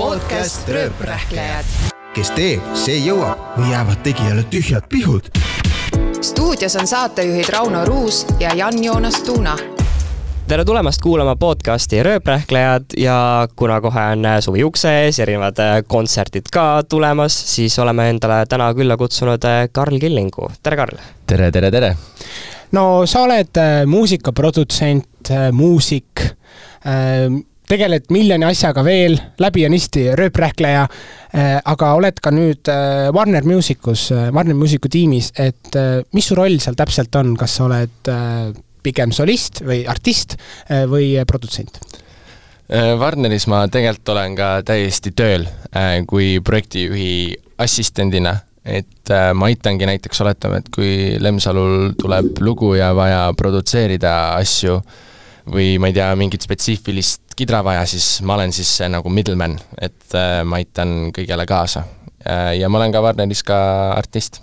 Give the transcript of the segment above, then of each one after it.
podcast Rööprähklejad. kes teeb, see jõuab või jäävad tegijale tühjad pihud. stuudios on saatejuhid Rauno Ruus ja Jan-Joonas Tuuna. tere tulemast kuulama podcasti Rööprähklejad ja kuna kohe on suvi ukse ees, erinevad äh, kontserdid ka tulemas, siis oleme endale täna külla kutsunud äh, Karl Killingu. tere, Karl! tere, tere, tere! no sa oled äh, muusikaprodutsent, muusik, tegeled miljoni asjaga veel, läbinisti rööprähkleja, aga oled ka nüüd äh, Warner Musicus, Warner Musicu tiimis, et äh, mis su roll seal täpselt on, kas sa oled äh, pigem solist või artist äh, või produtsent? Warneris ma tegelikult olen ka täiesti tööl äh, kui projektijuhi assistendina, et äh, ma aitangi näiteks, oletame, et kui Lemsalul tuleb lugu ja vaja produtseerida asju või ma ei tea, mingit spetsiifilist kidra vaja, siis ma olen siis see nagu middleman, et äh, ma aitan kõigele kaasa. ja ma olen ka Warneris ka artist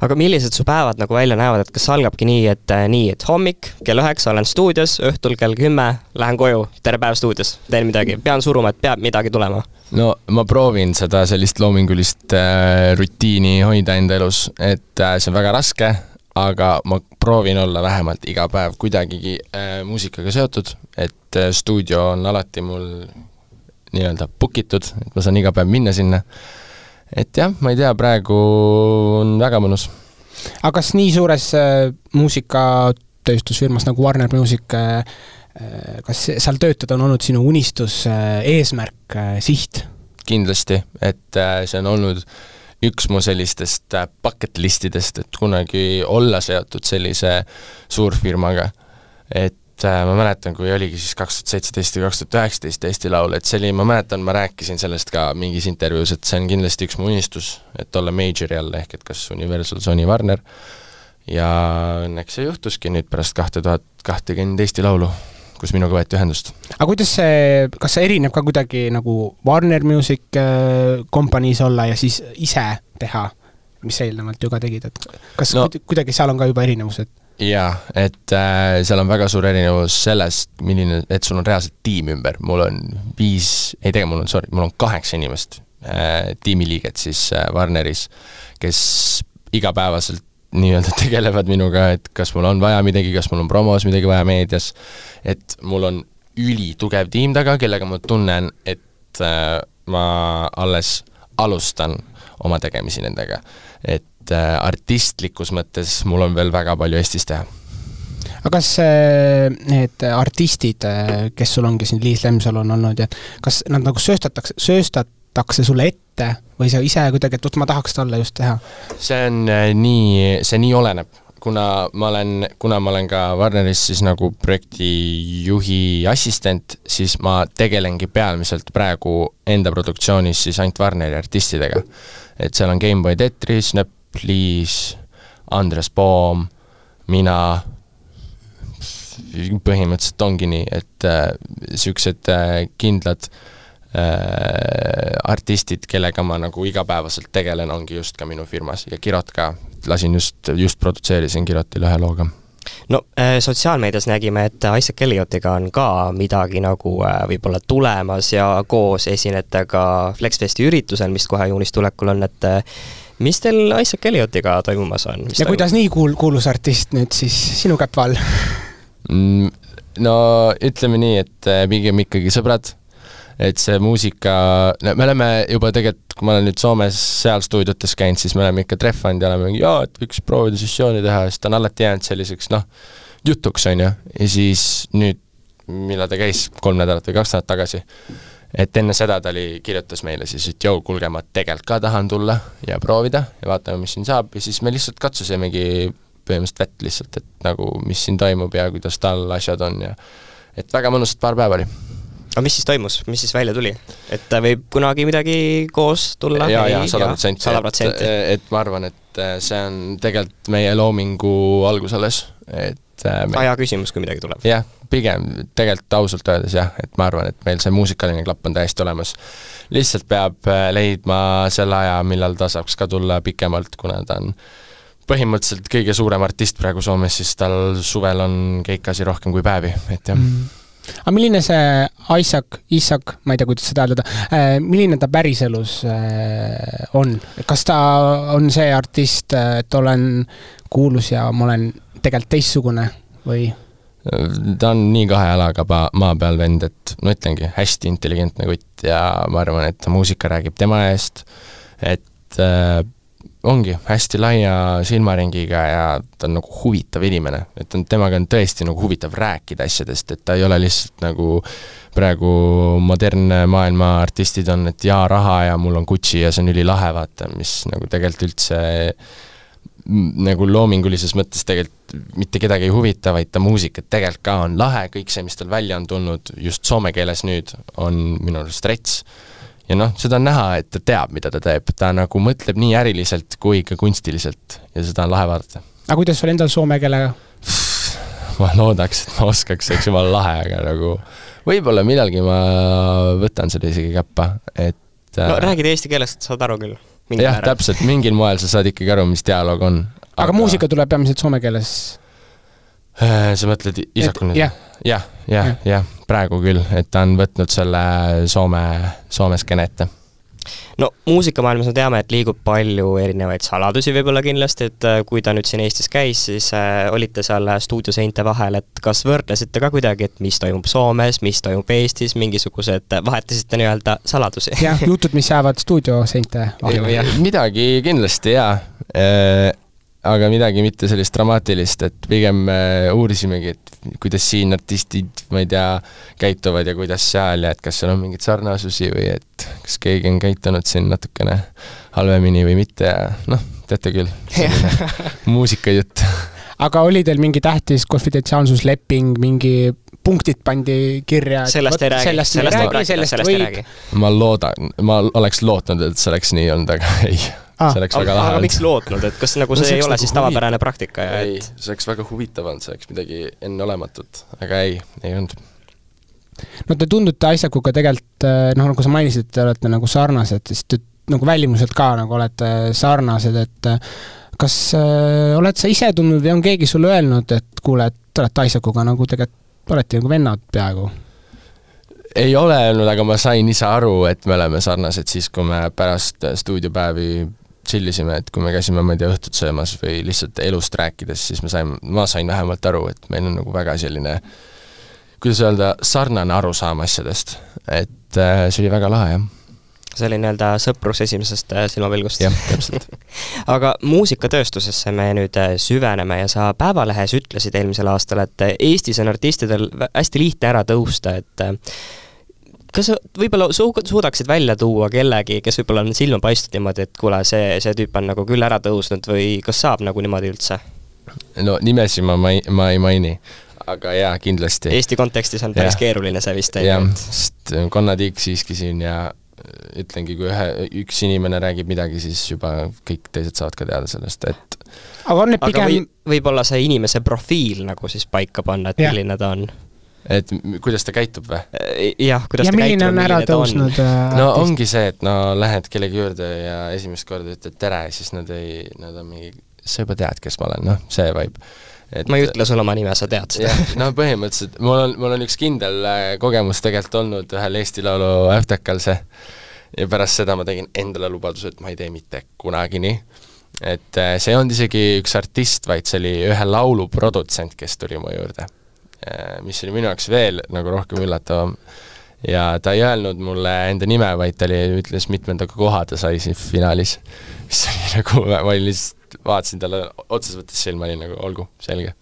aga millised su päevad nagu välja näevad, et kas algabki nii, et äh, nii, et hommik kell üheksa olen stuudios, õhtul kell kümme lähen koju, terve päev stuudios, teen midagi, pean suruma, et peab midagi tulema? no ma proovin seda sellist loomingulist äh, rutiini hoida enda elus, et äh, see on väga raske, aga ma proovin olla vähemalt iga päev kuidagigi äh, muusikaga seotud, et äh, stuudio on alati mul nii-öelda book itud, et ma saan iga päev minna sinna. et jah, ma ei tea, praegu on väga mõnus. aga kas nii suures äh, muusikatööstusfirmas nagu Warner Music äh, äh, kas seal töötada on olnud sinu unistus, eesmärk, siht? kindlasti, et äh, see on olnud üks mu sellistest äh, bucket listidest, et kunagi olla seotud sellise suurfirmaga. et äh, ma mäletan, kui oligi siis kaks tuhat seitseteist ja kaks tuhat üheksateist Eesti Laul, et see oli, ma mäletan, ma rääkisin sellest ka mingis intervjuus, et see on kindlasti üks mu unistus, et olla major'i all, ehk et kas Universal, Sony, Warner, ja õnneks see juhtuski nüüd pärast kahte tuhat kahtekümmend Eesti Laulu, kus minuga võeti ühendust aga kuidas see, kas see erineb ka kuidagi nagu Warner Music äh, kompaniis olla ja siis ise teha, mis sa eelnevalt ju ka tegid, et kas No- no. kuidagi seal on ka juba erinevused? jaa, et äh, seal on väga suur erinevus sellest, milline, et sul on reaalselt tiim ümber, mul on viis, ei tegelikult mul on, sorry, mul on kaheksa inimest äh,, tiimiliiget siis äh, Warneris, kes igapäevaselt nii-öelda tegelevad minuga, et kas mul on vaja midagi, kas mul on promos midagi vaja meedias, et mul on ülitugev tiim taga, kellega ma tunnen, et äh, ma alles alustan oma tegemisi nendega. et äh, artistlikus mõttes mul on veel väga palju Eestis teha. aga kas äh, need artistid, kes sul ongi siin, Liis Lemsalu on olnud ja kas nad nagu sööstatakse, sööstatakse sulle ette või sa ise kuidagi, et vot ma tahaks talle just teha? see on äh, nii, see nii oleneb, kuna ma olen, kuna ma olen ka Warneris siis nagu projektijuhi assistent, siis ma tegelengi peamiselt praegu enda produktsioonis siis ainult Warneri artistidega. et seal on Gameboy Tetris, Snap, Liis, Andres Poom, mina, põhimõtteliselt ongi nii, et niisugused äh, äh, kindlad äh, artistid, kellega ma nagu igapäevaselt tegelen, ongi just ka minu firmas ja Kirot ka, lasin just, just produtseerisin Kirotile ühe looga. no äh, sotsiaalmeedias nägime, et Isaac Elliotiga on ka midagi nagu äh, võib-olla tulemas ja koos esinete ka Flexfesti üritusel, mis kohe juunis tulekul on, et äh, mis teil Isaac Elliotiga toimumas on? ja kuidas nii kuul-, kuulus artist nüüd siis sinu käpa all? Mm, no ütleme nii, et äh, pigem ikkagi sõbrad, et see muusika, me oleme juba tegelikult, kui ma olen nüüd Soomes seal stuudiotes käinud, siis me oleme ikka trehvanud ja oleme mingi jaa, et võiks proovida sessiooni teha ja siis ta on alati jäänud selliseks noh, jutuks, on ju, ja siis nüüd, millal ta käis, kolm nädalat või kaks nädalat tagasi, et enne seda ta oli, kirjutas meile siis, et jõu, kuulge, ma tegelikult ka tahan tulla ja proovida ja vaatame, mis siin saab ja siis me lihtsalt katsusimegi põhimõtteliselt vett lihtsalt, et nagu mis siin toimub ja kuidas tal asjad on ja et väga mõnusad paar päeva oli. Aga mis siis toimus, mis siis välja tuli? et äh, võib kunagi midagi koos tulla? jaa, jaa, sada protsenti. sada protsenti. et ma arvan, et äh, see on tegelikult meie loomingu algus alles, et äh, me, aja küsimus, kui midagi tuleb. jah, pigem tegelikult ausalt öeldes jah, et ma arvan, et meil see muusikaline klapp on täiesti olemas. lihtsalt peab leidma selle aja, millal ta saaks ka tulla pikemalt, kuna ta on põhimõtteliselt kõige suurem artist praegu Soomes, siis tal suvel on keikasi rohkem kui päevi, et jah mm.. Aga milline see Isaac, Isaac, ma ei tea, kuidas seda hääldada, milline ta päriselus on? kas ta on see artist, et olen kuulus ja ma olen tegelikult teistsugune või? ta on nii kahe jalaga pa-, maa peal vend, et no ütlengi, hästi intelligentne kutt ja ma arvan, et muusika räägib tema eest, et äh, ongi hästi laia silmaringiga ja ta on nagu huvitav inimene, et on, temaga on tõesti nagu huvitav rääkida asjadest, et ta ei ole lihtsalt nagu praegu modernne maailma artistid on, et jaa, raha ja mul on Gucci ja see on ülilahe, vaata, mis nagu tegelikult üldse nagu loomingulises mõttes tegelikult mitte kedagi ei huvita, vaid ta muusika tegelikult ka on lahe, kõik see, mis tal välja on tulnud just soome keeles nüüd, on minu arust rets. Ja noh, seda on näha, et ta teab, mida ta teeb, ta nagu mõtleb nii äriliselt kui ka kunstiliselt ja seda on lahe vaadata. aga kuidas sul endal soome keelega? ma loodaks, et ma oskaks, eks jumala lahe, aga nagu võib-olla millalgi ma võtan selle isegi käppa, et no äh, räägid eesti keeles, saad aru küll jah, täpselt, mingil moel sa saad ikkagi aru, mis dialoog on. aga muusika tuleb peamiselt soome keeles? Äh, sa mõtled Isakul nüüd? jah, jah, jah, jah, praegu küll, et ta on võtnud selle Soome, Soome skeene ette no muusikamaailmas me teame, et liigub palju erinevaid saladusi võib-olla kindlasti, et äh, kui ta nüüd siin Eestis käis, siis äh, olite seal stuudioseinte vahel, et kas võrdlesite ka kuidagi, et mis toimub Soomes, mis toimub Eestis, mingisugused, vahetasite nii-öelda saladusi? jah, jutud, mis jäävad stuudioseinte vahele. midagi kindlasti jaa äh, aga midagi mitte sellist dramaatilist, et pigem uurisimegi, et kuidas siin artistid, ma ei tea, käituvad ja kuidas seal ja et kas seal on mingeid sarnasusi või et kas keegi on käitunud siin natukene halvemini või mitte ja noh, teate küll, muusikajutt. aga oli teil mingi tähtis konfidentsiaalsusleping, mingi punktid pandi kirja? sellest ei räägi, sellest ei räägi, sellest võib. ma loodan, ma oleks lootnud, et see oleks nii olnud, aga ei ah, see oleks väga lahe olnud. aga miks lootnud, et kas nagu see no, ei ole nagu siis tavapärane praktika ja ei et..., see oleks väga huvitav olnud, see oleks midagi enneolematut, aga ei, ei olnud. no te tundute Isaacuga tegelikult eh, noh, nagu sa mainisid, te olete nagu sarnased, siis te nagu välimuselt ka nagu olete sarnased, et eh, kas äh, oled sa ise tundnud või on keegi sulle öelnud, et kuule, et te olete Isaacuga nagu tegelikult, olete nagu vennad peaaegu? ei ole öelnud, aga ma sain ise aru, et me oleme sarnased siis, kui me pärast stuudiopäevi chill isime, et kui me käisime, ma ei tea, õhtut söömas või lihtsalt elust rääkides, siis me saime, ma sain vähemalt aru, et meil on nagu väga selline kuidas öelda, sarnane arusaam asjadest. et äh, see oli väga lahe, jah see oli nii-öelda sõprus esimesest äh, silmapilgust. jah, täpselt aga muusikatööstusesse me nüüd äh, süveneme ja sa Päevalehes ütlesid eelmisel aastal, et Eestis on artistidel hästi lihtne ära tõusta, et kas sa võib-olla su-, suudaksid välja tuua kellegi, kes võib-olla on silma paistnud niimoodi, et kuule, see, see tüüp on nagu küll ära tõusnud või kas saab nagu niimoodi üldse? no nimesid ma mai-, ma ei maini, aga jaa, kindlasti. Eesti kontekstis on päris ja. keeruline see vist. jah, sest Konnatiik siiski siin ja ütlengi, kui ühe, üks inimene räägib midagi, siis juba kõik teised saavad ka teada sellest, et aga on need pigem aga või, võib-olla see inimese profiil nagu siis paika panna, et ja. milline ta on et kuidas ta käitub või? jah, kuidas ja ta käitub, milline ta on? Äh, no ongi see, et no lähed kellegi juurde ja esimest korda ütled tere, siis nad ei, nad on mingi, sa juba tead, kes ma olen, noh, see vibe. et ma ei ütle sulle oma nime, sa tead seda. no põhimõtteliselt, mul on, mul on üks kindel äh, kogemus tegelikult olnud ühel Eesti Laulu äftekal see, ja pärast seda ma tegin endale lubaduse, et ma ei tee mitte kunagi nii et äh, see ei olnud isegi üks artist, vaid see oli ühe laulu produtsent, kes tuli mu juurde Äh, mis oli minu jaoks veel nagu rohkem üllatavam. ja ta ei öelnud mulle enda nime, vaid ta oli, ütles mitmenda koha ta sai siin finaalis. mis oli nagu, ma olin lihtsalt, vaatasin talle otseses mõttes silma, olin nagu olgu, selge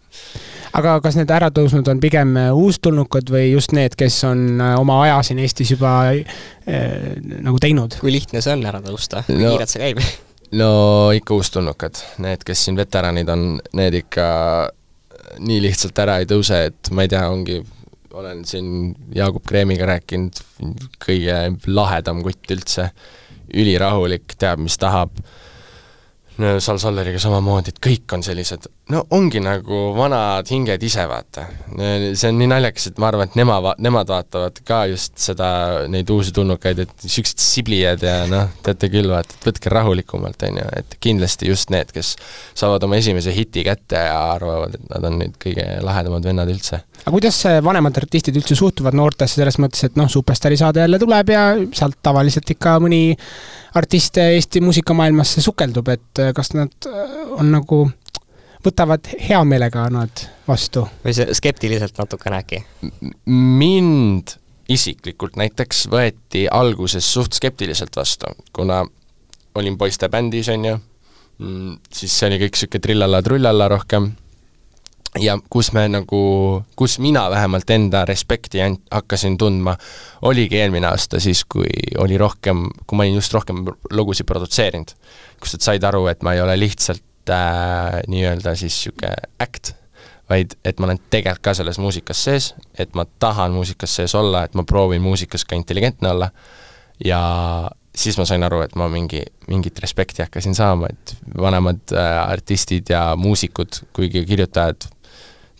aga kas need äratõusnud on pigem äh, uustulnukad või just need, kes on äh, oma aja siin Eestis juba äh, nagu teinud? kui lihtne see on ära tõusta, kui no, kiirelt see käib? no ikka uustulnukad, need, kes siin veteranid on, need ikka nii lihtsalt ära ei tõuse, et ma ei tea, ongi, olen siin Jaagup Kreemiga rääkinud, kõige lahedam kutt üldse, ülirahulik, teab, mis tahab, no Sal Salleriga samamoodi, et kõik on sellised, no ongi nagu vanad hinged ise, vaata. see on nii naljakas, et ma arvan, et nema, nemad vaatavad ka just seda, neid uusi tulnukaid, et niisugused siblijad ja noh, teate küll, vaata, et võtke rahulikumalt, on ju, et kindlasti just need, kes saavad oma esimese hiti kätte ja arvavad, et nad on nüüd kõige lahedamad vennad üldse. aga kuidas vanemad artistid üldse suhtuvad noortesse selles mõttes, et noh, Superstaari saade jälle tuleb ja sealt tavaliselt ikka mõni artist Eesti muusikamaailmasse sukeldub, et kas nad on nagu, võtavad hea meelega nad vastu? või see skeptiliselt natukene äkki? mind isiklikult näiteks võeti alguses suht skeptiliselt vastu, kuna olin poiste bändis, on ju, mm, siis see oli kõik niisugune trillalla-trullalla rohkem ja kus me nagu, kus mina vähemalt enda respekti hakkasin tundma, oligi eelmine aasta siis, kui oli rohkem, kui ma olin just rohkem lugusid produtseerinud. kus nad said aru, et ma ei ole lihtsalt äh, nii-öelda siis niisugune äkt, vaid et ma olen tegelikult ka selles muusikas sees, et ma tahan muusikas sees olla, et ma proovin muusikas ka intelligentne olla ja siis ma sain aru, et ma mingi, mingit respekti hakkasin saama, et vanemad äh, artistid ja muusikud, kuigi kirjutajad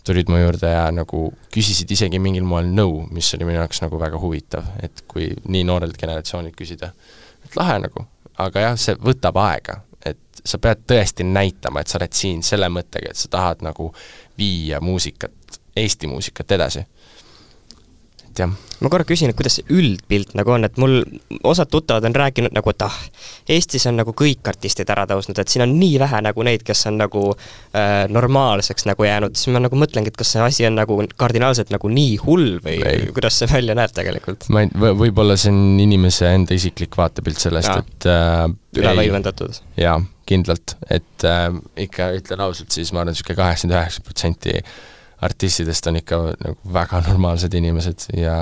tulid mu juurde ja nagu küsisid isegi mingil moel nõu, mis oli minu jaoks nagu väga huvitav, et kui nii noorelt generatsioonilt küsida. et lahe nagu, aga jah, see võtab aega, sa pead tõesti näitama, et sa oled siin selle mõttega, et sa tahad nagu viia muusikat, Eesti muusikat edasi et jah. ma korra küsin, et kuidas see üldpilt nagu on, et mul osad tuttavad on rääkinud nagu, et ah, Eestis on nagu kõik artistid ära tõusnud, et siin on nii vähe nagu neid, kes on nagu äh, normaalseks nagu jäänud, siis ma nagu mõtlengi, et kas see asi on nagu kardinaalselt nagu nii hull või ei. kuidas see välja näeb tegelikult? ma ei, võib-olla see on inimese enda isiklik vaatepilt sellest, et äh, üle võimendatud? jaa, kindlalt, et äh, ikka ütlen ausalt, siis ma arvan, niisugune kaheksakümmend üheksa protsenti artistidest on ikka nagu väga normaalsed inimesed ja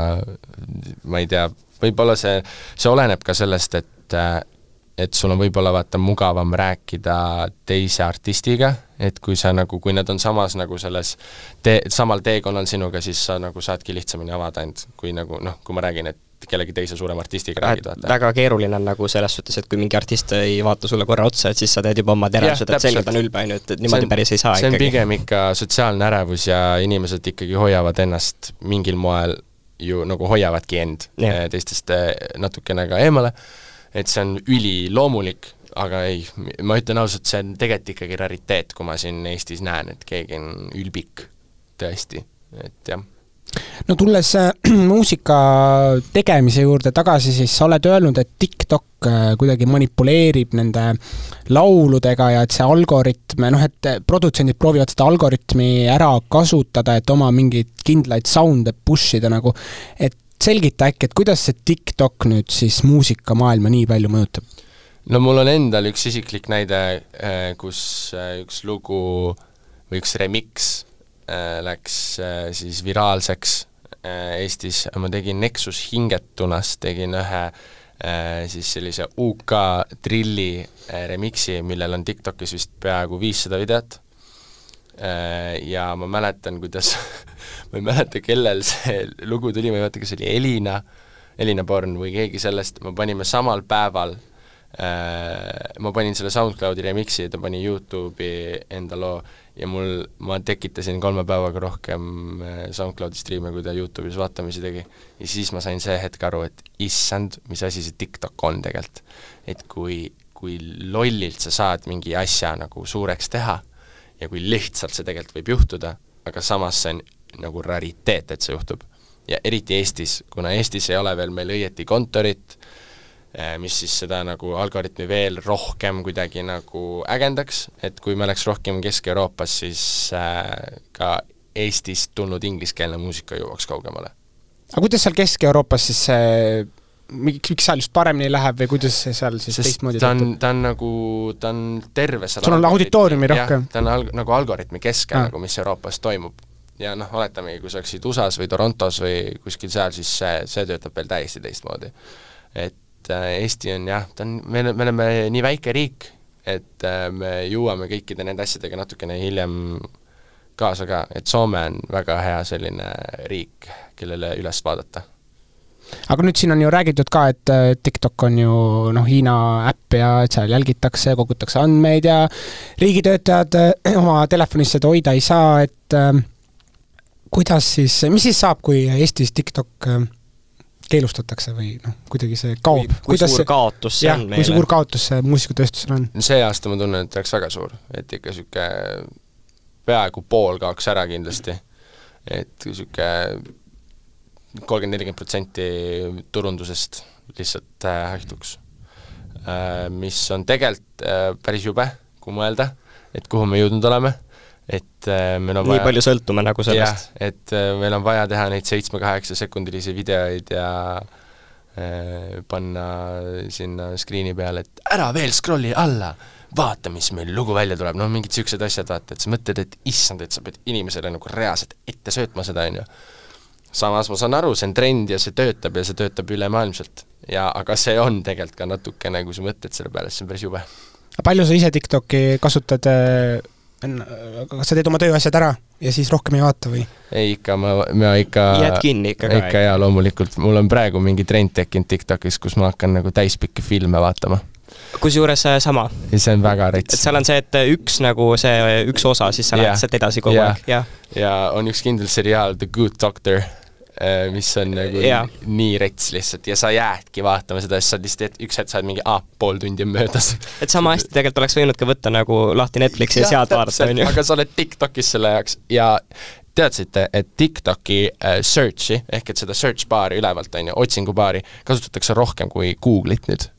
ma ei tea, võib-olla see, see oleneb ka sellest, et et sul on võib-olla vaata mugavam rääkida teise artistiga, et kui sa nagu, kui nad on samas nagu selles tee, samal teekonnal sinuga, siis sa nagu saadki lihtsamini avada end, kui nagu noh, kui ma räägin, et kellegi teise suurema artistiga räägid, vaata. väga keeruline on nagu selles suhtes, et kui mingi artist ei vaata sulle korra otsa, et siis sa teed juba oma järeldused, et selgelt on ülbe, on ju, et niimoodi on, päris ei saa see on ikkagi. pigem ikka sotsiaalne ärevus ja inimesed ikkagi hoiavad ennast mingil moel ju nagu hoiavadki end yeah. teistest eh, natukene ka eemale, et see on üliloomulik, aga ei, ma ütlen ausalt, see on tegelikult ikkagi rariteet, kui ma siin Eestis näen, et keegi on ülbik, tõesti, et jah. No tulles äh, muusika tegemise juurde tagasi, siis sa oled öelnud, et TikTok äh, kuidagi manipuleerib nende lauludega ja et see algoritm, noh et produtsendid proovivad seda algoritmi ära kasutada, et oma mingeid kindlaid sound'e push ida nagu, et selgita äkki, et kuidas see TikTok nüüd siis muusikamaailma nii palju mõjutab? no mul on endal üks isiklik näide, äh, kus üks lugu või üks remix Äh, läks äh, siis viraalseks äh, Eestis, ma tegin Nexus hingetunas, tegin ühe siis sellise UK trilli remixi, millel on TikTokis vist peaaegu viissada videot, ja ma mäletan, kuidas ma ei mäleta, kellel see lugu tuli, ma ei mäleta, kas oli Elina, Elina Born või keegi sellest, me panime samal päeval ma panin selle SoundCloudi remixi ja ta pani YouTube'i enda loo ja mul, ma tekitasin kolme päevaga rohkem äh, SoundCloudi striime, kui ta YouTube'is vaatamisi tegi. ja siis ma sain see hetk aru, et issand, mis asi see TikTok on tegelikult. et kui, kui lollilt sa saad mingi asja nagu suureks teha ja kui lihtsalt see tegelikult võib juhtuda, aga samas see on nagu rariteet, et see juhtub. ja eriti Eestis, kuna Eestis ei ole veel meil õieti kontorit, Äh, mis siis seda nagu algoritmi veel rohkem kuidagi nagu ägendaks, et kui me oleks rohkem Kesk-Euroopas, siis äh, ka Eestist tulnud ingliskeelne muusika jõuaks kaugemale. aga kuidas seal Kesk-Euroopas siis see miks, miks seal just paremini läheb või kuidas see seal siis Sest teistmoodi ta on, ta on nagu, ta on terve seal sul on auditooriumi rohkem? ta on alg-, nagu algoritmi keskel ah. nagu, mis Euroopas toimub. ja noh, oletamegi, kui sa oleksid USA-s või Torontos või kuskil seal, siis see, see töötab veel täiesti teistmoodi. et äh, Eesti on jah, ta on, me, me oleme nii väike riik, et äh, me jõuame kõikide nende asjadega natukene hiljem kaasa ka, et Soome on väga hea selline riik, kellele üles vaadata. Aga nüüd siin on ju räägitud ka, et äh, TikTok on ju noh, Hiina äpp ja et seal jälgitakse, kogutakse andmeid ja riigitöötajad äh, oma telefonis seda hoida ei saa, et äh, kuidas siis, mis siis saab, kui Eestis TikTok keelustatakse või noh, kuidagi see kaob? kui suur see, kaotus see jah, on meile? kui suur kaotus see muusikatööstusel on? see aasta ma tunnen, et oleks väga suur, et ikka niisugune peaaegu pool kaoks ära kindlasti. et niisugune kolmkümmend, nelikümmend protsenti turundusest lihtsalt äh, haihtuks äh,. Mis on tegelikult äh, päris jube, kui mõelda, et kuhu me jõudnud oleme et äh, meil on nii vaja, palju sõltume nagu sellest. et äh, meil on vaja teha neid seitsme-kaheksa sekundilisi videoid ja äh, panna sinna screen'i peale, et ära veel scroll'i alla, vaata, mis meil lugu välja tuleb, noh mingid niisugused asjad, vaata, et sa mõtled, et issand, et sa pead inimesele nagu reaalselt ette söötma seda, on ju. Samas ma saan aru, see on trend ja see töötab ja see töötab ülemaailmselt. ja aga see on tegelikult ka natukene, kui sa mõtled selle peale, siis see on päris jube. palju sa ise TikTok'i kasutad äh kas sa teed oma tööasjad ära ja siis rohkem ei vaata või? ei ikka, ma, ma ikka jääd kinni ikka ka? ikka jaa, loomulikult, mul on praegu mingi trend tekkinud TikTokis, kus ma hakkan nagu täispikki filme vaatama. kusjuures äh, sama. ja see on väga rets. et seal on see, et üks nagu see üks osa, siis sa lähed sealt edasi kogu yeah. aeg, jah. ja on üks kindel seriaal The Good Doctor Äh, mis on nagu yeah. nii rets lihtsalt ja sa jäädki vaatama seda, siis sa lihtsalt üks hetk saad mingi, aa, pool tundi on möödas. et sama hästi tegelikult oleks võinud ka võtta nagu lahti Netflixi ja, ja sealt vaadata, on ju. aga sa oled TikTokis selle jaoks ja teadsite, et TikToki äh, search'i ehk et seda search baari ülevalt, on ju, otsingubaari, kasutatakse rohkem kui Google'it nüüd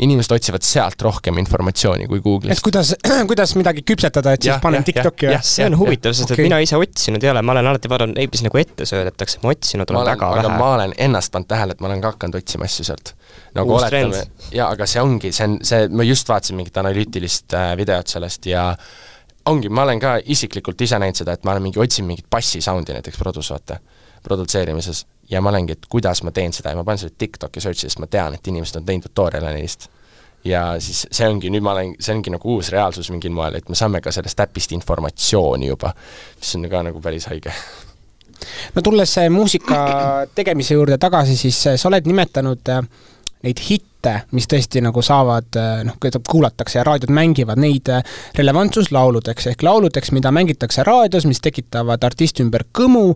inimesed otsivad sealt rohkem informatsiooni kui Google'ist. et kuidas, kuidas midagi küpsetada, et ja, siis panen TikTok'i või? see on huvitav, sest okay. et mina ise otsinud ei ole, ma olen alati vaadanud neid, mis nagu ette söödetakse, ma otsinud olen, olen väga aga vähe. ma olen ennast pannud tähele, et ma olen ka hakanud otsima asju sealt. nagu Uus oletame, jaa, aga see ongi, see on, see, ma just vaatasin mingit analüütilist äh, videot sellest ja ongi, ma olen ka isiklikult ise näinud seda, et ma olen mingi, otsin mingit bassi sound'i näiteks produs, vaata, produtseerimises ja ma olengi, et kuidas ma teen seda ja ma panen selle TikToki search'i, sest ma tean, et inimesed on teinud tutorial'e neist. ja siis see ongi, nüüd ma olen, see ongi nagu uus reaalsus mingil moel, et me saame ka sellest äpist informatsiooni juba, mis on ka nagu päris haige no tulles muusika tegemise juurde tagasi, siis sa oled nimetanud äh, neid hitte, mis tõesti nagu saavad eh, noh, kuulatakse ja raadiod mängivad neid eh, relevantsuslauludeks ehk lauludeks, mida mängitakse raadios, mis tekitavad artisti ümber kõmu,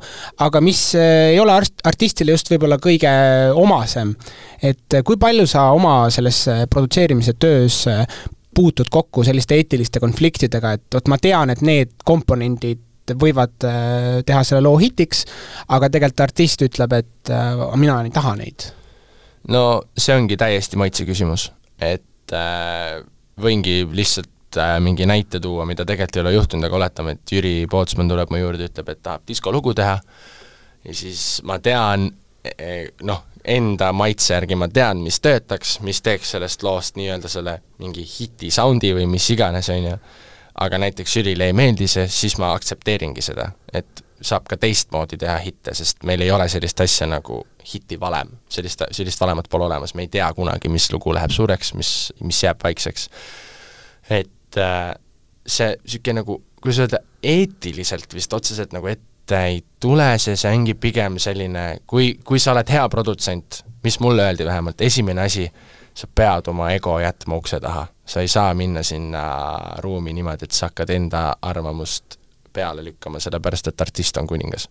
aga mis eh, ei ole art-, artistile just võib-olla kõige omasem. et kui palju sa oma selles produtseerimise töös puutud kokku selliste eetiliste konfliktidega, et vot ma tean, et need komponendid võivad teha selle loo hitiks, aga tegelikult artist ütleb, et mina ei taha neid no see ongi täiesti maitse küsimus, et äh, võingi lihtsalt äh, mingi näite tuua, mida tegelikult ei ole juhtunud, aga oletame, et Jüri Pootsman tuleb mu juurde, ütleb, et tahab diskolugu teha. Ja siis ma tean, e, noh, enda maitse järgi ma tean, mis töötaks, mis teeks sellest loost nii-öelda selle mingi hiti soundi või mis iganes, on ju, aga näiteks Jürile ei meeldi see, siis ma aktsepteeringi seda, et saab ka teistmoodi teha hitte, sest meil ei ole sellist asja nagu hitivalem. sellist, sellist valemat pole olemas, me ei tea kunagi, mis lugu läheb suureks, mis, mis jääb vaikseks. et äh, see niisugune nagu, kuidas öelda, eetiliselt vist otseselt nagu ette ei tule, see, see ongi pigem selline, kui, kui sa oled hea produtsent, mis mulle öeldi vähemalt, esimene asi, sa pead oma ego jätma ukse taha. sa ei saa minna sinna ruumi niimoodi, et sa hakkad enda arvamust peale lükkama, sellepärast et artist on kuningas.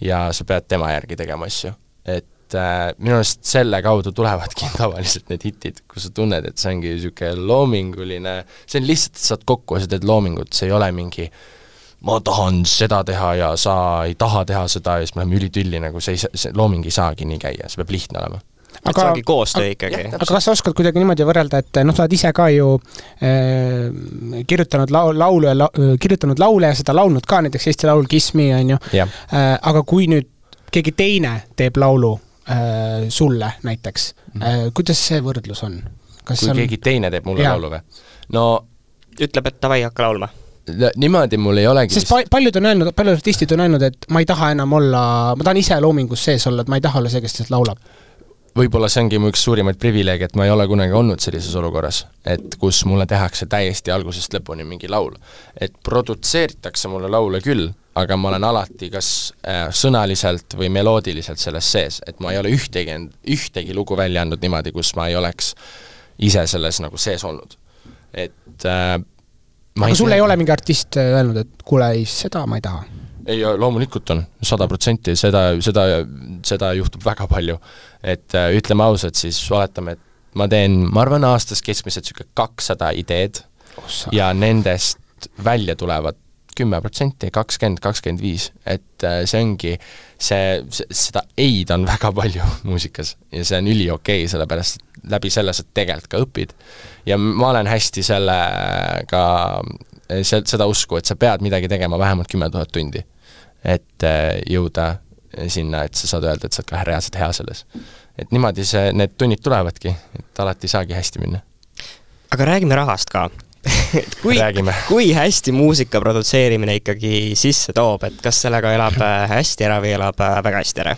ja sa pead tema järgi tegema asju. Et äh, minu arust selle kaudu tulevadki tavaliselt need hitid, kus sa tunned, et see ongi niisugune loominguline, see on lihtsalt, et sa saad kokku ja sa teed loomingut, see ei ole mingi ma tahan seda teha ja sa ei taha teha seda ja siis me läheme ülitülli, nagu see ei, see looming ei saagi nii käia, see peab lihtne olema. Et aga, see ongi koostöö ikkagi. aga kas sa oskad kuidagi niimoodi võrrelda, et noh, sa oled ise ka ju äh, kirjutanud lau-, laulu ja la-, kirjutanud laule ja seda laulnud ka, näiteks Eesti Laul Kiss Me, on ju. Äh,, aga kui nüüd keegi teine teeb laulu äh, sulle näiteks mm, -hmm. äh, kuidas see võrdlus on? kas kui on... keegi teine teeb mulle ja. laulu või? no ütleb, et davai, hakka laulma niimoodi mul ei olegi sest pa-, paljud on öelnud, paljud artistid on öelnud, et ma ei taha enam olla, ma tahan ise loomingus sees olla, et ma ei taha olla see, kes lihtsalt laulab võib-olla see ongi mu üks suurimaid privileege, et ma ei ole kunagi olnud sellises olukorras, et kus mulle tehakse täiesti algusest lõpuni mingi laul. et produtseeritakse mulle laule küll, aga ma olen alati kas äh, sõnaliselt või meloodiliselt selles sees, et ma ei ole ühtegi, ühtegi lugu välja andnud niimoodi, kus ma ei oleks ise selles nagu sees olnud. et äh, aga sul ei ole mingi artist öelnud, et kuule, ei, seda ma ei taha? Ei, loomulikult on, sada protsenti, seda, seda, seda juhtub väga palju. et äh, ütleme ausalt, siis oletame, et ma teen, ma arvan, aastas keskmiselt niisugune kakssada ideed Ossa. ja nendest välja tulevad kümme protsenti, kakskümmend, kakskümmend viis, et äh, see ongi, see, seda ei-d on väga palju muusikas ja see on üliokei okay,, sellepärast et läbi selle sa tegelikult ka õpid. ja ma olen hästi sellega, see, seda usku, et sa pead midagi tegema vähemalt kümme tuhat tundi et äh, jõuda sinna, et sa saad öelda, et sa oled ka reaalselt hea selles. et niimoodi see, need tunnid tulevadki, et alati ei saagi hästi minna. aga räägime rahast ka et kui, kui hästi muusika produtseerimine ikkagi sisse toob, et kas sellega elab äh, hästi ära või elab äh, väga hästi ära?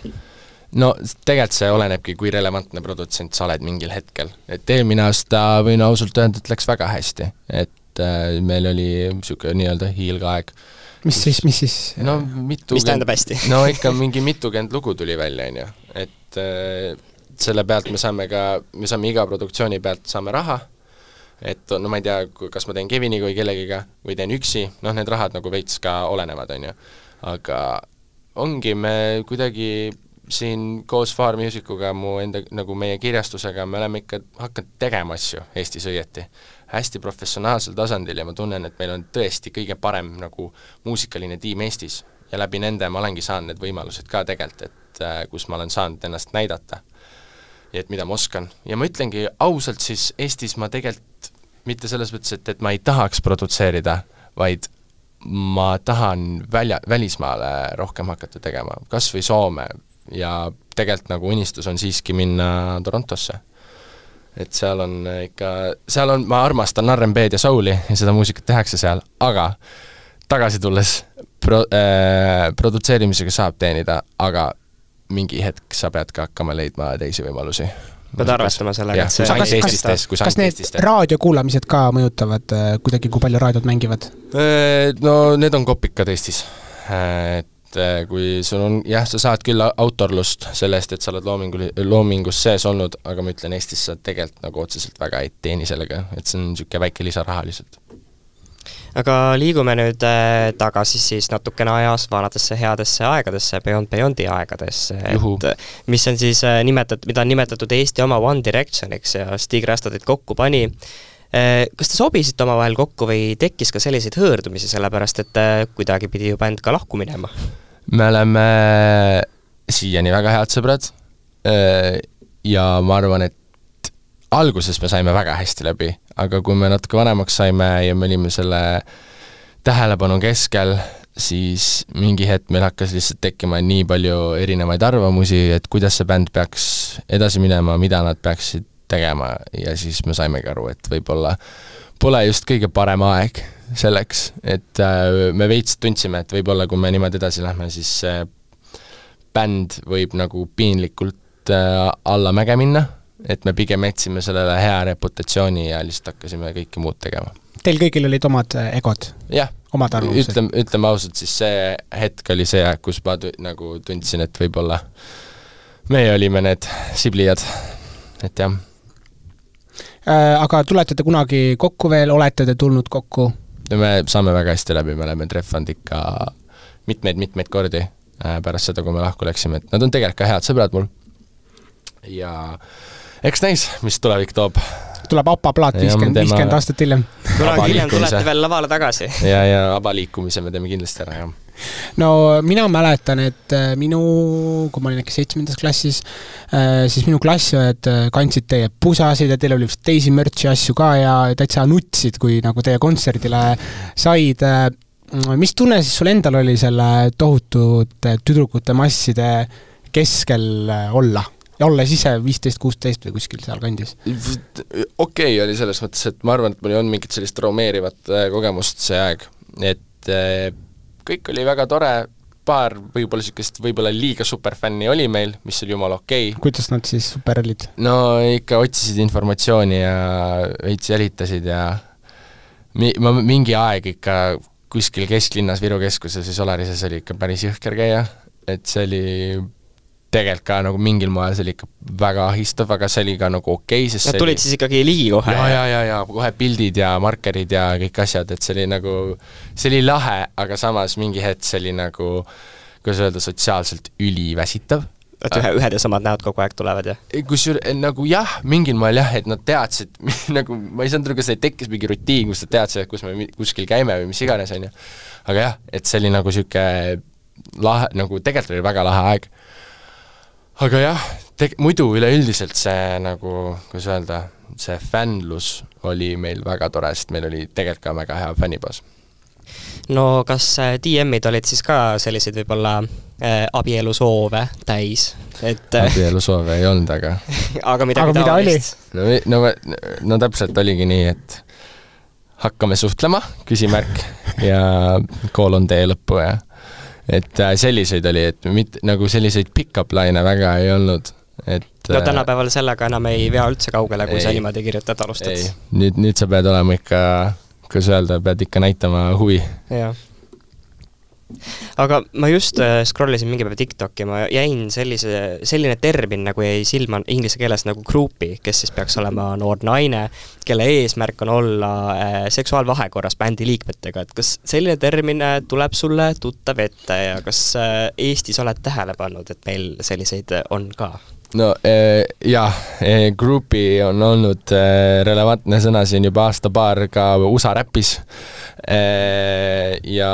no tegelikult see olenebki, kui relevantne produtsent sa oled mingil hetkel. et eelmine aasta võin ausalt öelda, et läks väga hästi, et äh, meil oli niisugune nii-öelda hiilgeaeg äh, mis siis, mis siis? no mitu mis tähendab hästi? No ikka mingi mitukümmend lugu tuli välja, on ju, et äh, selle pealt me saame ka, me saame iga produktsiooni pealt saame raha, et no ma ei tea, kas ma teen Keviniga või kellegiga või teen üksi, noh, need rahad nagu veits ka olenevad, on ju. aga ongi, me kuidagi siin koos Far Musicuga, mu enda, nagu meie kirjastusega, me oleme ikka hakanud tegema asju Eestis õieti hästi professionaalsel tasandil ja ma tunnen, et meil on tõesti kõige parem nagu muusikaline tiim Eestis ja läbi nende ma olengi saanud need võimalused ka tegelikult, et äh, kus ma olen saanud ennast näidata. ja et mida ma oskan. ja ma ütlengi ausalt, siis Eestis ma tegelikult mitte selles mõttes, et, et ma ei tahaks produtseerida, vaid ma tahan välja, välismaale rohkem hakata tegema, kas või Soome ja tegelikult nagu unistus on siiski minna Torontosse et seal on ikka, seal on, ma armastan RMB-d ja soul'i ja seda muusikat tehakse seal, aga tagasi tulles pro- äh,, produtseerimisega saab teenida, aga mingi hetk sa pead ka hakkama leidma teisi võimalusi. pead arvestama sellega, et see kas, Eestistes, kus kas need raadiokuulamised ka mõjutavad äh, kuidagi, kui palju raadiod mängivad? Äh, no need on kopikad Eestis. et et äh, kui sul on, jah, sa saad küll autorlust selle eest, et sa oled loomingul, loomingus sees olnud, aga ma ütlen, Eestis sa tegelikult nagu otseselt väga ei teeni sellega, et see on niisugune väike lisaraha lihtsalt. aga liigume nüüd äh, tagasi siis natukene ajas vanadesse headesse aegadesse, Beyond Beyondi aegadesse, et mis on siis äh, nimetatud, mida on nimetatud Eesti oma One Directioniks ja Stig Rasta teid kokku pani kas te sobisite omavahel kokku või tekkis ka selliseid hõõrdumisi, sellepärast et äh, kuidagi pidi ju bänd ka lahku minema? Me oleme siiani väga head sõbrad äh, ja ma arvan, et alguses me saime väga hästi läbi, aga kui me natuke vanemaks saime ja me olime selle tähelepanu keskel, siis mingi hetk meil hakkas lihtsalt tekkima nii palju erinevaid arvamusi, et kuidas see bänd peaks edasi minema, mida nad peaksid tegema ja siis me saimegi aru, et võib-olla pole just kõige parem aeg selleks, et äh, me veits tundsime, et võib-olla kui me niimoodi edasi lähme, siis bänd võib nagu piinlikult äh, allamäge minna, et me pigem jätsime sellele hea reputatsiooni ja lihtsalt hakkasime kõike muud tegema. Teil kõigil olid omad äh, egod? jah, ütleme, ütleme ausalt, siis see hetk oli see, kus ma tu-, nagu tundsin, et võib-olla meie olime need siblijad, et jah aga tulete te kunagi kokku veel, olete te tulnud kokku? Me saame väga hästi läbi, me oleme trehvanud ikka mitmeid-mitmeid kordi äh, pärast seda, kui me lahku läksime, et nad on tegelikult ka head sõbrad mul. ja eks näis, mis tulevik toob. tuleb APA plaat viiskümmend, viiskümmend aastat hiljem. kunagi hiljem tulete veel lavale tagasi. ja, ja ABBA liikumise me teeme kindlasti ära, jah no mina mäletan, et äh, minu, kui ma olin äkki seitsmendas klassis, äh, siis minu klassiõed äh, kandsid teie pusasid ja teil oli vist teisi mürtsi asju ka ja täitsa nutsid, kui nagu teie kontserdile said. mis tunne siis sul endal oli selle tohutute tüdrukute masside keskel olla? ja olles ise viisteist, kuusteist või kuskil sealkandis? okei okay oli selles mõttes, et ma arvan, et mul ei olnud mingit sellist traumeerivat kogemust see aeg, et kõik oli väga tore, paar võib-olla niisugust võib-olla liiga superfänni oli meil, mis oli jumala okei okay. kuidas nad siis super olid? no ikka otsisid informatsiooni ja veits jälitasid ja mi-, ma mingi aeg ikka kuskil kesklinnas Viru keskuses ja Solarises oli ikka päris jõhker käia, et see oli tegelikult ka nagu mingil moel see oli ikka väga ahistav, aga see oli ka nagu okei okay,, sest Nad tulid oli... siis ikkagi ligi kohe? ja, ja, ja, ja kohe pildid ja markerid ja kõik asjad, et see oli nagu, see oli lahe, aga samas mingi hetk see oli nagu kuidas öelda, sotsiaalselt üliväsitav. et ühe, ühed ja samad näod kogu aeg tulevad ja? kusjuures nagu jah, mingil moel jah, et nad teadsid nagu ma ei saanud aru, kas neil tekkis mingi rutiin, kus nad teadsid, et kus me kuskil käime või mis iganes, on ju. aga jah, et see oli nagu niisugune lahe, nagu tegelikult oli väga lahe aeg aga jah, teg-, muidu üleüldiselt see nagu, kuidas öelda, see fännlus oli meil väga tore, sest meil oli tegelikult ka väga hea fännibaas. no kas äh, DM-id olid siis ka selliseid võib-olla äh, abielusoove täis, et äh, abielusoove ei olnud, aga aga midagi taolist? no, no, no täpselt oligi nii, et hakkame suhtlema, küsimärk, ja kool on tee lõppu ja et äh, selliseid oli, et mitte, nagu selliseid pick-up laine väga ei olnud, et no äh, tänapäeval sellega enam ei vea üldse kaugele, kui Ei. sa niimoodi kirjutad, alustad. nüüd, nüüd sa pead olema ikka, kuidas öelda, pead ikka näitama huvi. jah. Aga ma just äh, scroll isin mingi päev TikTok'i, ma jäin sellise, selline termin nagu jäi silma inglise keeles nagu group'i, kes siis peaks olema noor naine, kelle eesmärk on olla äh, seksuaalvahekorras bändi liikmetega, et kas selline termin äh, tuleb sulle tuttav ette ja kas Eestis oled tähele pannud, et meil selliseid on ka? No eh, jah eh,, grupi on olnud eh, relevantne sõna siin juba aasta-paar ka USA räpis ja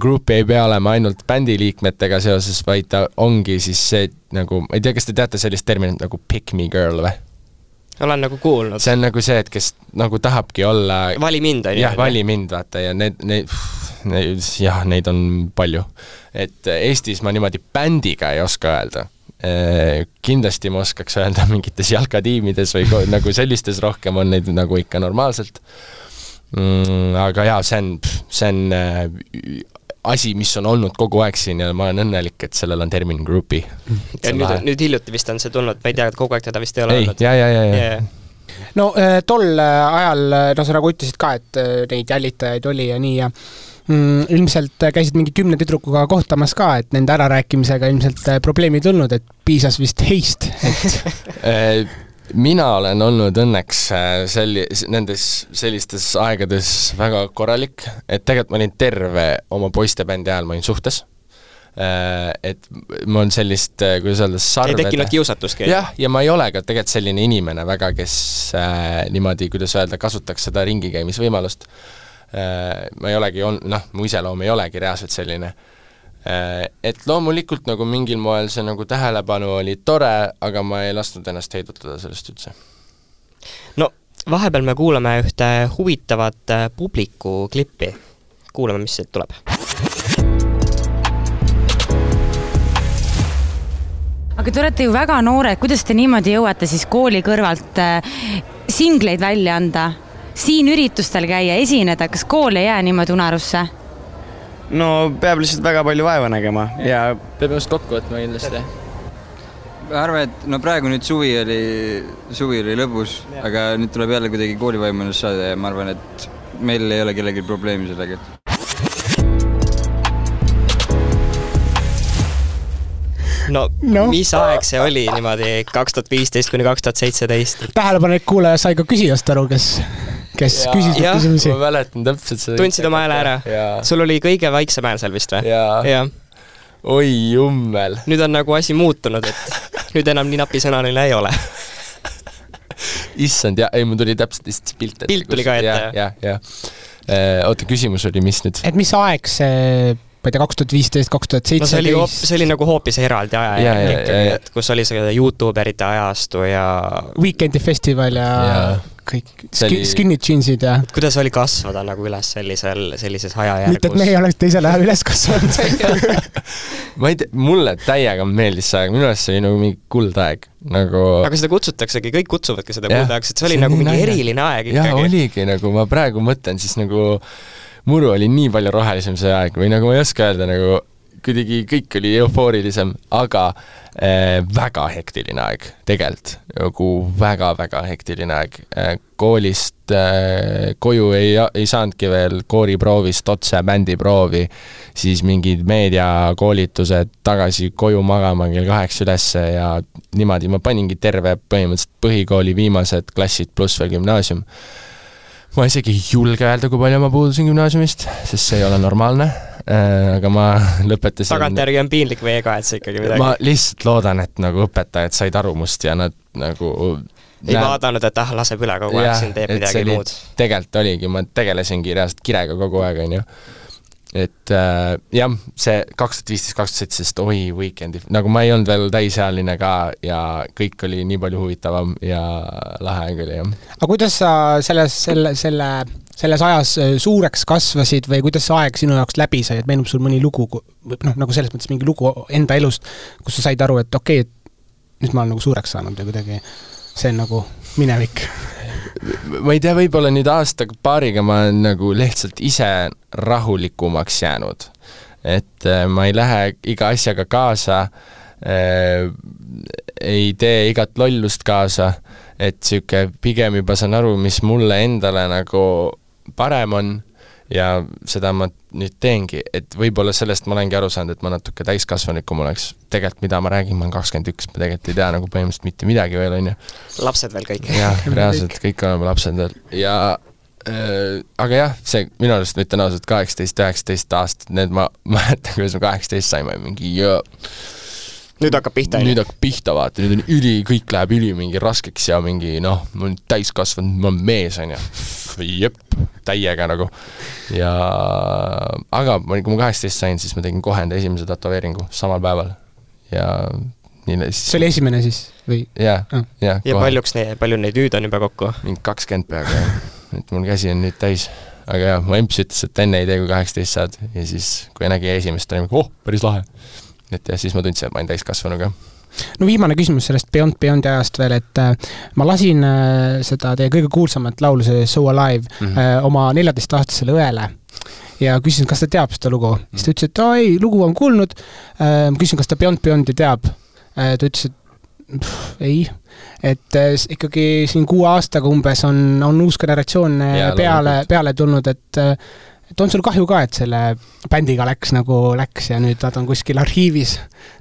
grupi ei pea olema ainult bändiliikmetega seoses, vaid ta ongi siis see et nagu, ma ei tea, kas te teate sellist terminit nagu pick me girl või? olen nagu kuulnud. see on nagu see, et kes nagu tahabki olla vali mind, on ju? jah, vali mind, vaata, ja need, need, jah, neid on palju. et Eestis ma niimoodi bändiga ei oska öelda kindlasti ma oskaks öelda mingites jalkatiimides või nagu sellistes rohkem on neid nagu ikka normaalselt mm,. aga jaa, see on, see on äh, asi, mis on olnud kogu aeg siin ja ma olen õnnelik, et sellel on termin grupi. ja nüüd, nüüd hiljuti vist on see tulnud, ma ei tea, et kogu aeg teda vist ei ole ei, olnud. ja, ja, ja, ja yeah. no äh, tol äh, ajal, äh, no sa nagu ütlesid ka, et äh, neid jälitajaid oli ja nii ja mm, ilmselt äh, käisid mingi kümne tüdrukuga kohtamas ka, et nende ärarääkimisega ilmselt äh, probleemi ei tulnud, et piisas vist heist, et Eh, mina olen olnud õnneks äh, selli-, nendes sellistes aegades väga korralik, et tegelikult ma olin terve oma poistebändi ajal, ma olin suhtes. Et ma olen sellist, äh, kuidas öelda, ei sarvede tekkinud kiusatustki? jah, ja ma ei ole ka tegelikult selline inimene väga, kes äh, niimoodi, kuidas öelda, kasutaks seda ringi käimisvõimalust äh,. Ma ei olegi olnud, noh, mu iseloom ei olegi reaalselt selline äh,. Et loomulikult nagu mingil moel see nagu tähelepanu oli tore, aga ma ei lasknud ennast heidutada sellest üldse. no vahepeal me kuulame ühte huvitavat äh, publiku klippi. kuulame, mis siit tuleb. aga te olete ju väga noored, kuidas te niimoodi jõuate siis kooli kõrvalt äh, singleid välja anda, siin üritustel käia, esineda, kas kool ei jää niimoodi unarusse? no peab lihtsalt väga palju vaeva nägema ja peab ennast kokku võtma kindlasti. ma arvan, et no praegu nüüd suvi oli, suvi oli lõbus, aga nüüd tuleb jälle kuidagi koolivaimu ennast saada ja ma arvan, et meil ei ole kellelgi probleemi sellega. no, No. no mis aeg see oli niimoodi, kaks tuhat viisteist kuni kaks tuhat seitseteist? tähelepanelik kuulaja sai ka küsijast aru, kes, kes Jaa. küsis neid Jah. küsimusi. ma mäletan täpselt seda. tundsid oma hääle ära? sul oli kõige vaiksem hääl seal vist või? jah. oi jummel. nüüd on nagu asi muutunud, et nüüd enam nii napisõnaline ei ole. issand, jaa, ei mul tuli täpselt lihtsalt see pilt ette. Pilt tuli ka ette, jah? jah, jah. oota, küsimus oli, mis nüüd? et mis aeg see, ma ei tea, kaks tuhat viisteist, kaks tuhat no see oli hoop-, seitseteist see oli nagu hoopis eraldi Ja, ajajärk ja, ikkagi, ja, et kus oli see Youtuberite ajastu ja Weekend'i festival ja, Jaa. kõik See oli- ski, skinny jeansid ja kuidas oli kasvada nagu üles sellisel, sellises mitte, et ajajärgus? me ei oleks teisel ajal üles kasvanud ma ei tea, mulle täiega meeldis see aeg, minu arust see oli nagu mingi kuldaeg, nagu aga seda kutsutaksegi, kõik kutsuvadki seda kuldajaks, et see oli See nagu mingi naljakas. eriline aeg jaa, ikkagi. oligi nagu, ma praegu mõtlen, siis nagu muru oli nii palju rohelisem see aeg või nagu ma ei oska öelda, nagu kuidagi kõik oli eufoorilisem, aga äh, väga hektiline aeg, tegelikult. nagu väga-väga hektiline aeg äh,. koolist äh, koju ei, ei saanudki veel kooriproovist otse bändiproovi, siis mingid meediakoolitused, tagasi koju magama kell kaheksa ülesse ja niimoodi ma paningi terve põhimõtteliselt põhikooli viimased klassid pluss veel gümnaasium ma isegi ei julge öelda, kui palju ma puudusin gümnaasiumist, sest see ei ole normaalne äh,, aga ma lõpetasin tagantjärgi on piinlik või ei kahetse ikkagi midagi? ma lihtsalt loodan, et nagu õpetajad said aru must ja nad nagu ei näe... vaadanud, et ah, laseb üle kogu aeg, siin teeb midagi muud. tegelikult oligi, ma tegelesingi reaalselt kirega kogu aeg, on ju et äh, jah, see kaks tuhat viisteist, kaks tuhat seitseteist, oi, Weekend'i, nagu ma ei olnud veel täisealine ka ja kõik oli nii palju huvitavam ja lahe aeg oli, jah. aga kuidas sa selles, selle, selle, selles ajas äh, suureks kasvasid või kuidas see aeg sinu jaoks läbi sai, et meenub sul mõni lugu, noh, nagu selles mõttes mingi lugu enda elust, kus sa said aru, et okei okay,, et nüüd ma olen nagu suureks saanud ja kuidagi see on nagu minevik ma ei tea, võib-olla nüüd aasta-paariga ma olen nagu lihtsalt ise rahulikumaks jäänud. et äh, ma ei lähe iga asjaga kaasa äh,, ei tee igat lollust kaasa, et niisugune pigem juba saan aru, mis mulle endale nagu parem on ja seda ma nüüd teengi, et võib-olla sellest ma olengi aru saanud, et ma natuke täiskasvanulikum oleks. tegelikult, mida ma räägin, ma olen kakskümmend üks, ma tegelikult ei tea nagu põhimõtteliselt mitte midagi veel, on ju. lapsed veel kõik. jah, reaalselt kõik oleme lapsed veel ja äh, aga jah, see minu arust ütlen ausalt, kaheksateist, üheksateist aastat, need ma mäletan, kuidas me kaheksateist saime, mingi jõe nüüd hakkab pihta, on ju? nüüd hakkab pihta, vaata, nüüd on üli, kõik läheb üli mingi raskeks ja mingi noh, ma olen täiskasvanud, ma olen mees, on ju. jep, täiega nagu. ja aga ma, kui ma kaheksateist sain, siis ma tegin kohe enda esimese tätoveeringu samal päeval ja nii siis see oli esimene siis või? jah, jah. ja paljuks neid, palju neid nüüd on juba kokku? mingi kakskümmend peaaegu jah, et mul käsi on nüüd täis aga jah, mu emps ütles, et enne ei tee, kui kaheksateist saad ja siis, kui nägi esimest, oli nagu oh, päris lahe et jah, siis ma tundsin, et ma olen täiskasvanuga no viimane küsimus sellest Beyond Beyondi ajast veel, et äh, ma lasin äh, seda teie kõige kuulsamat laulu, see So Alive mm, -hmm. oma neljateistaastasele õele ja küsisin, kas ta teab seda lugu mm. -hmm. siis ta ütles, et aa ei, lugu on kuulnud ma küsisin, kas ta Beyond Beyondi teab ta ütles, et pff, ei, et ikkagi siin kuue aastaga umbes on, on uus generatsioon yeah, peale, peale tulnud, et et on sul kahju ka, et selle bändiga läks nagu läks ja nüüd nad on kuskil arhiivis,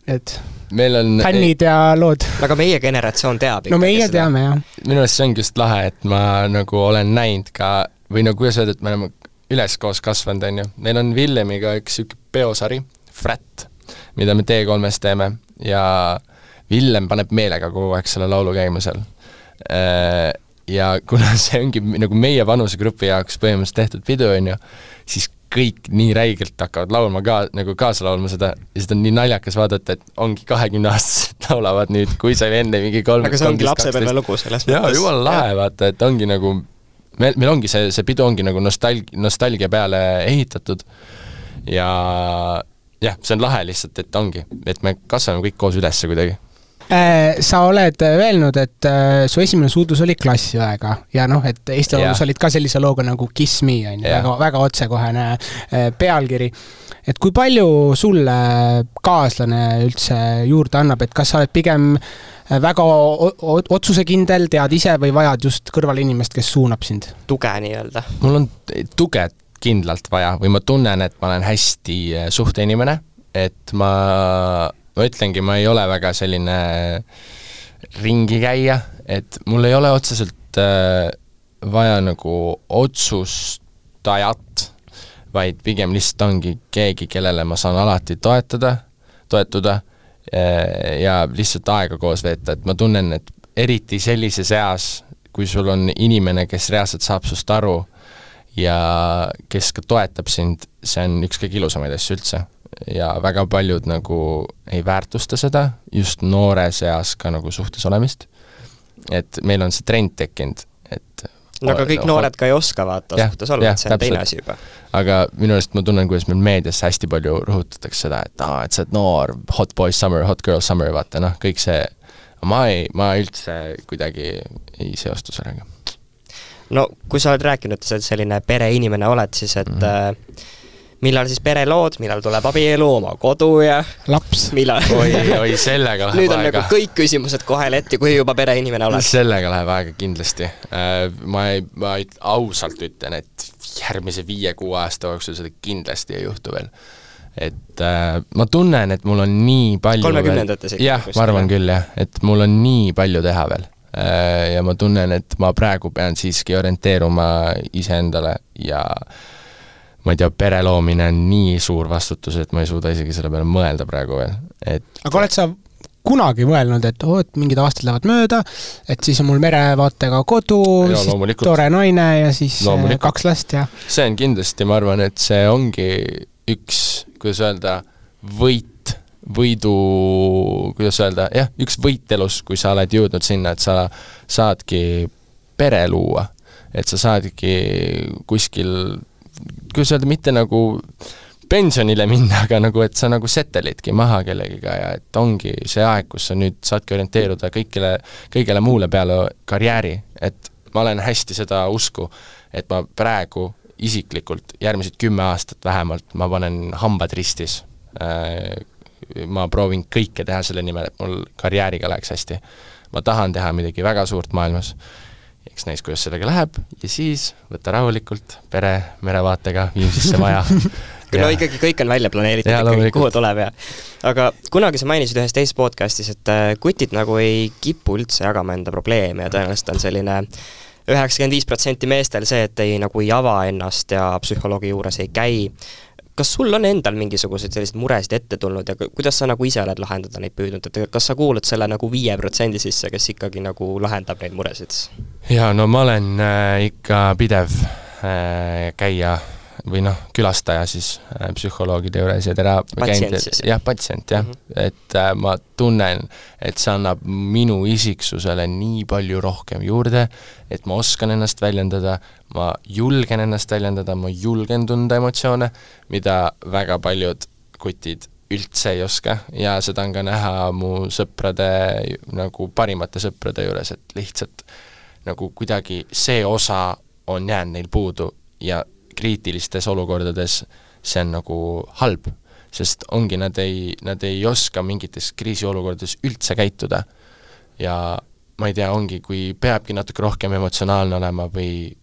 need meil on fännid ja lood. aga meie generatsioon teab no meie seda. teame, jah. minu arust see ongi just lahe, et ma nagu olen näinud ka, või no kuidas öelda, et me oleme üleskoos kasvanud, on ju. meil on Villemiga üks niisugune peosari, Frat, mida me T3-s teeme ja Villem paneb meelega kogu aeg selle laulu käima seal äh, ja kuna see ongi nagu meie vanusegrupi jaoks põhimõtteliselt tehtud pidu, on ju, siis kõik nii räigelt hakkavad laulma ka, nagu kaasa laulma seda. Ja seda on nii naljakas vaadata, et ongi kahekümneaastased laulavad nüüd, kui see oli enne mingi kolm aga see ongi lapsepõlve lugu selles mõttes. jaa, jumala lahe, vaata, et ongi nagu, meil, meil ongi see, see pidu ongi nagu nostalg-, nostalgia peale ehitatud. Ja jah, see on lahe lihtsalt, et ongi, et me kasvame kõik koos üles kuidagi sa oled öelnud, et äh, su esimene suudlus oli klassiõega ja noh, et Eesti Laulus olid ka sellise looga nagu Kiss me, on ju, väga, väga otsekohene äh, pealkiri. et kui palju sulle kaaslane üldse juurde annab, et kas sa oled pigem väga otsusekindel, tead ise või vajad just kõrval inimest, kes suunab sind? tuge nii-öelda. mul on tuge kindlalt vaja või ma tunnen, et ma olen hästi suhteinimene, et ma ma ütlengi, ma ei ole väga selline ringikäija, et mul ei ole otseselt äh, vaja nagu otsustajat, vaid pigem lihtsalt ongi keegi, kellele ma saan alati toetada, toetuda äh, ja lihtsalt aega koos veeta, et ma tunnen, et eriti sellises eas, kui sul on inimene, kes reaalselt saab sinust aru ja kes ka toetab sind, see on üks kõige ilusamaid asju üldse ja väga paljud nagu ei väärtusta seda, just noores eas ka nagu suhtes olemist. et meil on see trend tekkinud, et no aga kõik no, noored ka ei oska vaata suhtes olla, et see on täpselt. teine asi juba. aga minu arust ma tunnen, kuidas meil meedias hästi palju rõhutatakse seda, et aa, et sa oled noor, hot boy summer, hot girl summer, vaata noh, kõik see, ma ei, ma üldse kuidagi ei seostu sellega. no kui sa oled rääkinud, et sa selline pereinimene oled, siis et mm -hmm millal siis perelood, millal tuleb abielu, oma kodu ja laps. millal oi, oi, sellega läheb nüüd on aega. nagu kõik küsimused kohe letti, kui juba pereinimene oled. sellega läheb aega kindlasti. ma ei, ma ei, ausalt ütlen, et järgmise viie-kuue aasta jooksul seda kindlasti ei juhtu veel. et äh, ma tunnen, et mul on nii palju kolmekümnendates ikka. jah, ma arvan küll jah, et mul on nii palju teha veel äh, ja ma tunnen, et ma praegu pean siiski orienteeruma iseendale ja ma ei tea, pere loomine on nii suur vastutus, et ma ei suuda isegi selle peale mõelda praegu veel, et aga oled sa kunagi mõelnud, et oo, et mingid aastad lähevad mööda, et siis on mul merevaatega kodu, siis tore naine ja siis äh, loomulikult. kaks last ja see on kindlasti, ma arvan, et see ongi üks, kuidas öelda, võit, võidu, kuidas öelda, jah, üks võit elus, kui sa oled jõudnud sinna, et sa saadki pere luua. et sa saadki kuskil kuidas öelda, mitte nagu pensionile minna, aga nagu, et sa nagu settelidki maha kellegiga ja et ongi see aeg, kus sa nüüd saadki orienteeruda kõigile, kõigele muule peale karjääri, et ma olen hästi seda usku, et ma praegu isiklikult järgmised kümme aastat vähemalt ma panen hambad ristis. Äh, ma proovin kõike teha selle nimel, et mul karjääriga läheks hästi. ma tahan teha midagi väga suurt maailmas eks näis, kuidas sellega läheb. Ja siis võtta rahulikult pere merevaatega Viimsisse maja. No ikkagi kõik on välja planeeritud ja, ikkagi, kuhu tuleb ja aga kunagi sa mainisid ühes teises podcastis, et äh, kutid nagu ei kipu üldse jagama enda probleeme ja tõenäoliselt on selline üheksakümmend viis protsenti meestel see, et ei nagu ei ava ennast ja psühholoogi juures ei käi kas sul on endal mingisuguseid selliseid muresid ette tulnud ja kuidas sa nagu ise oled lahendada neid püüdnud, et kas sa kuulud selle nagu viie protsendi sisse, kes ikkagi nagu lahendab neid muresid? jaa, no ma olen äh, ikka pidev äh, käija või noh, külastaja siis äh, psühholoogide juures ja tera-, käinud, jah, patsient jah. Mm, -hmm. et äh, ma tunnen, et see annab minu isiksusele nii palju rohkem juurde, et ma oskan ennast väljendada, ma julgen ennast väljendada, ma julgen tunda emotsioone, mida väga paljud kutid üldse ei oska. Ja seda on ka näha mu sõprade, nagu parimate sõprade juures, et lihtsalt nagu kuidagi see osa on jäänud neil puudu ja kriitilistes olukordades see on nagu halb, sest ongi, nad ei, nad ei oska mingites kriisiolukordades üldse käituda. ja ma ei tea, ongi, kui peabki natuke rohkem emotsionaalne olema või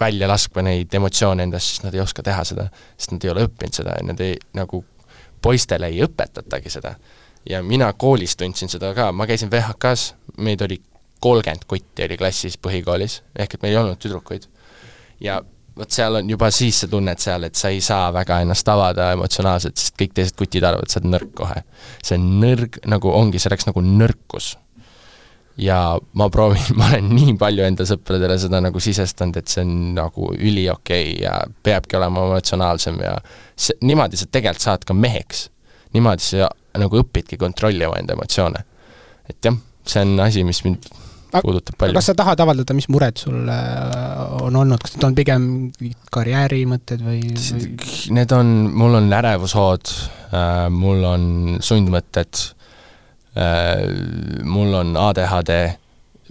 välja laskma neid emotsioone endast, siis nad ei oska teha seda, sest nad ei ole õppinud seda ja nad ei, nagu poistele ei õpetatagi seda. ja mina koolis tundsin seda ka, ma käisin VHK-s, meid oli kolmkümmend kutti oli klassis põhikoolis, ehk et meil ei olnud tüdrukuid. ja vot seal on juba siis sa tunned seal, et sa ei saa väga ennast avada emotsionaalselt, sest kõik teised kutid arvavad, et sa oled nõrk kohe. see nõrg, nagu ongi, see oleks nagu nõrkus. ja ma proovin, ma olen nii palju enda sõpradele seda nagu sisestanud, et see on nagu üliokei okay ja peabki olema emotsionaalsem ja see, niimoodi sa tegelikult saad ka meheks. niimoodi sa nagu õpidki kontrollima enda emotsioone. et jah, see on asi, mis mind puudutab palju. kas sa tahad avaldada, mis mured sul äh, on olnud, kas need on pigem karjäärimõtted või, või...? Need on, mul on ärevushood, äh, mul on sundmõtted, äh, mul on ADHD,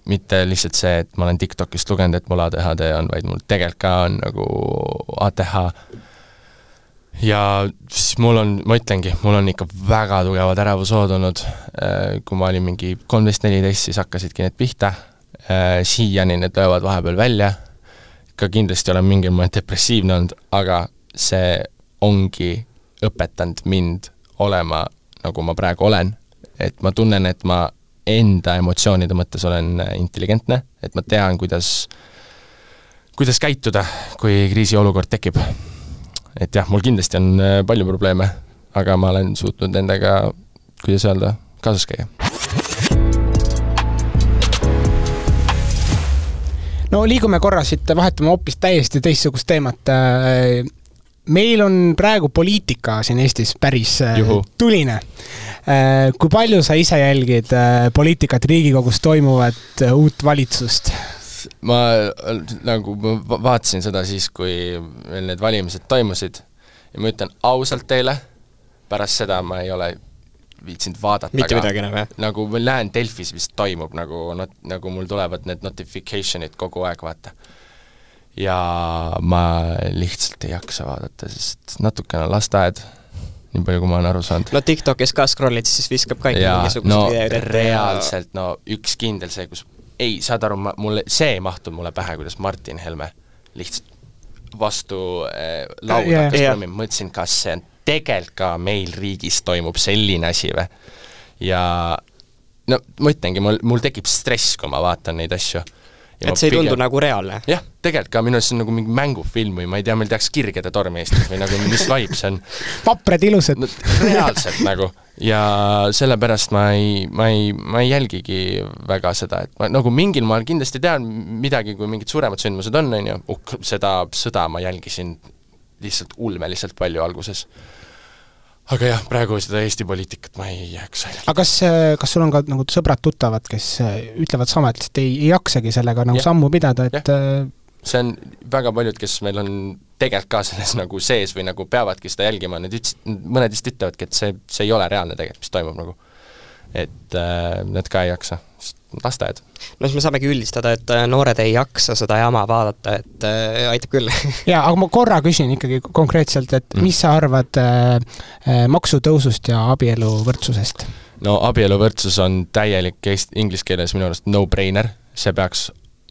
mitte lihtsalt see, et ma olen TikTokist lugenud, et mul ADHD on, vaid mul tegelikult ka on nagu ATH ja siis mul on, ma ütlengi, mul on ikka väga tugevad ärevushood olnud, äh, kui ma olin mingi kolmteist, neliteist, siis hakkasidki need pihta, äh, siiani need löövad vahepeal välja, ka kindlasti olen mingil moel depressiivne olnud, aga see ongi õpetanud mind olema, nagu ma praegu olen, et ma tunnen, et ma enda emotsioonide mõttes olen intelligentne, et ma tean, kuidas, kuidas käituda, kui kriisiolukord tekib et jah, mul kindlasti on äh, palju probleeme, aga ma olen suutnud nendega, kuidas öelda, kaasas käia. no liigume korra siit, vahetame hoopis täiesti teistsugust teemat. Äh, meil on praegu poliitika siin Eestis päris äh, Juhu. tuline. kui palju sa ise jälgid poliitikat, Riigikogus toimuvat, uut valitsust? Ma nagu ma vaatasin seda siis, kui meil need valimised toimusid ja ma ütlen ausalt teile, pärast seda ma ei ole viitsinud vaadata mitte midagi enam, jah? nagu ma näen Delfis vist toimub nagu nagu mul tulevad need notification'id kogu aeg, vaata. ja ma lihtsalt ei jaksa vaadata, sest natukene lasteaed, nii palju, kui ma olen aru saanud. no TikTokis ka scroll'id, siis viskab ka ikka mingisugused no, videod ette. reaalselt, no üks kindel see, kus ei, saad aru, ma, mulle, see mahtub mulle pähe, kuidas Martin Helme lihtsalt vastu äh, lauda yeah. hakkas yeah. ma mõtlesin, kas see on tegelikult ka meil riigis toimub selline asi või? ja no ma ütlengi, mul, mul tekib stress, kui ma vaatan neid asju. Et see ei pigem... tundu nagu reaalne? jah, tegelikult ka minu arust see on nagu mingi mängufilm või ma ei tea, meil tehakse Kirgede torm Eestis või nagu mis vibe see on. vaprad, ilusad no,. reaalselt nagu ja sellepärast ma ei, ma ei, ma ei jälgigi väga seda, et ma nagu mingil moel kindlasti tean midagi, kui mingid suuremad sündmused on, on ju, seda sõda ma jälgisin lihtsalt ulmeliselt palju alguses aga jah, praegu seda Eesti poliitikat ma ei jääks välja. aga kas, kas sul on ka nagu sõbrad-tuttavad, kes äh, ütlevad sama, et ei, ei jaksagi sellega nagu ja. sammu pidada, et ja. Äh, see on väga paljud, kes meil on tegelikult ka selles nagu sees või nagu peavadki seda jälgima, need ütlesid, mõned vist ütlevadki, et see, see ei ole reaalne tegelikult, mis toimub nagu. et äh, need ka ei jaksa, lasteaed. no siis me saamegi üldistada, et äh, noored ei jaksa seda jama vaadata, et äh, aitab küll jaa, aga ma korra küsin ikkagi konkreetselt, et mm. mis sa arvad äh, äh, maksutõusust ja abieluvõrdsusest? no abieluvõrdsus on täielik eesti, inglise keeles minu arust no-brainer, see peaks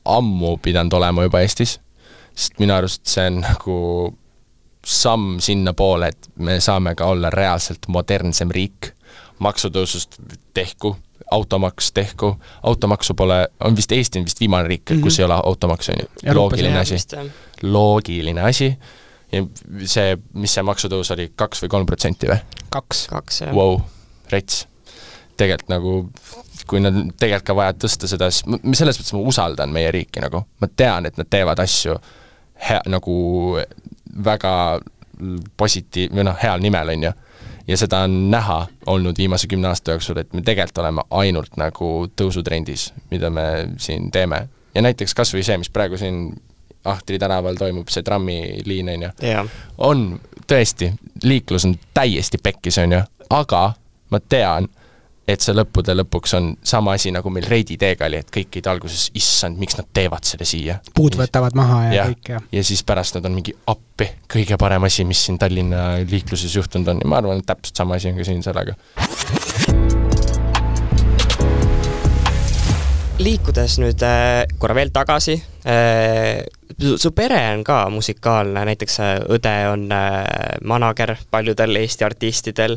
ammu pidanud olema juba Eestis, sest minu arust see on nagu samm sinnapoole, et me saame ka olla reaalselt modernsem riik, maksutõusust tehku automaks tehku, automaksu pole, on vist, Eesti on vist viimane riik mm, -hmm. kus ei ole automaksu, on ju, loogiline asi. loogiline asi ja see, mis see maksutõus oli, kaks või kolm protsenti või? kaks. kaks, jah wow,. rets. tegelikult nagu, kui nad tegelikult ka vajavad tõsta seda, siis ma, selles mõttes ma usaldan meie riiki nagu, ma tean, et nad teevad asju hea, nagu väga positiiv-, või noh, heal nimel, on ju ja seda on näha olnud viimase kümne aasta jooksul, et me tegelikult oleme ainult nagu tõusutrendis, mida me siin teeme. ja näiteks kas või see, mis praegu siin Ahtri tänaval toimub, see trammiliin, on ju, on tõesti, liiklus on täiesti pekkis, on ju, aga ma tean, et see lõppude lõpuks on sama asi, nagu meil Reidi teega oli, et kõik olid alguses, issand, miks nad teevad selle siia. puud võtavad maha ja, ja kõik, jah. ja siis pärast nad on mingi appi, kõige parem asi, mis siin Tallinna liikluses juhtunud on ja ma arvan, et täpselt sama asi on ka siin sellega liikudes nüüd äh, korra veel tagasi, äh, su pere on ka musikaalne, näiteks äh, õde on manager paljudel Eesti artistidel,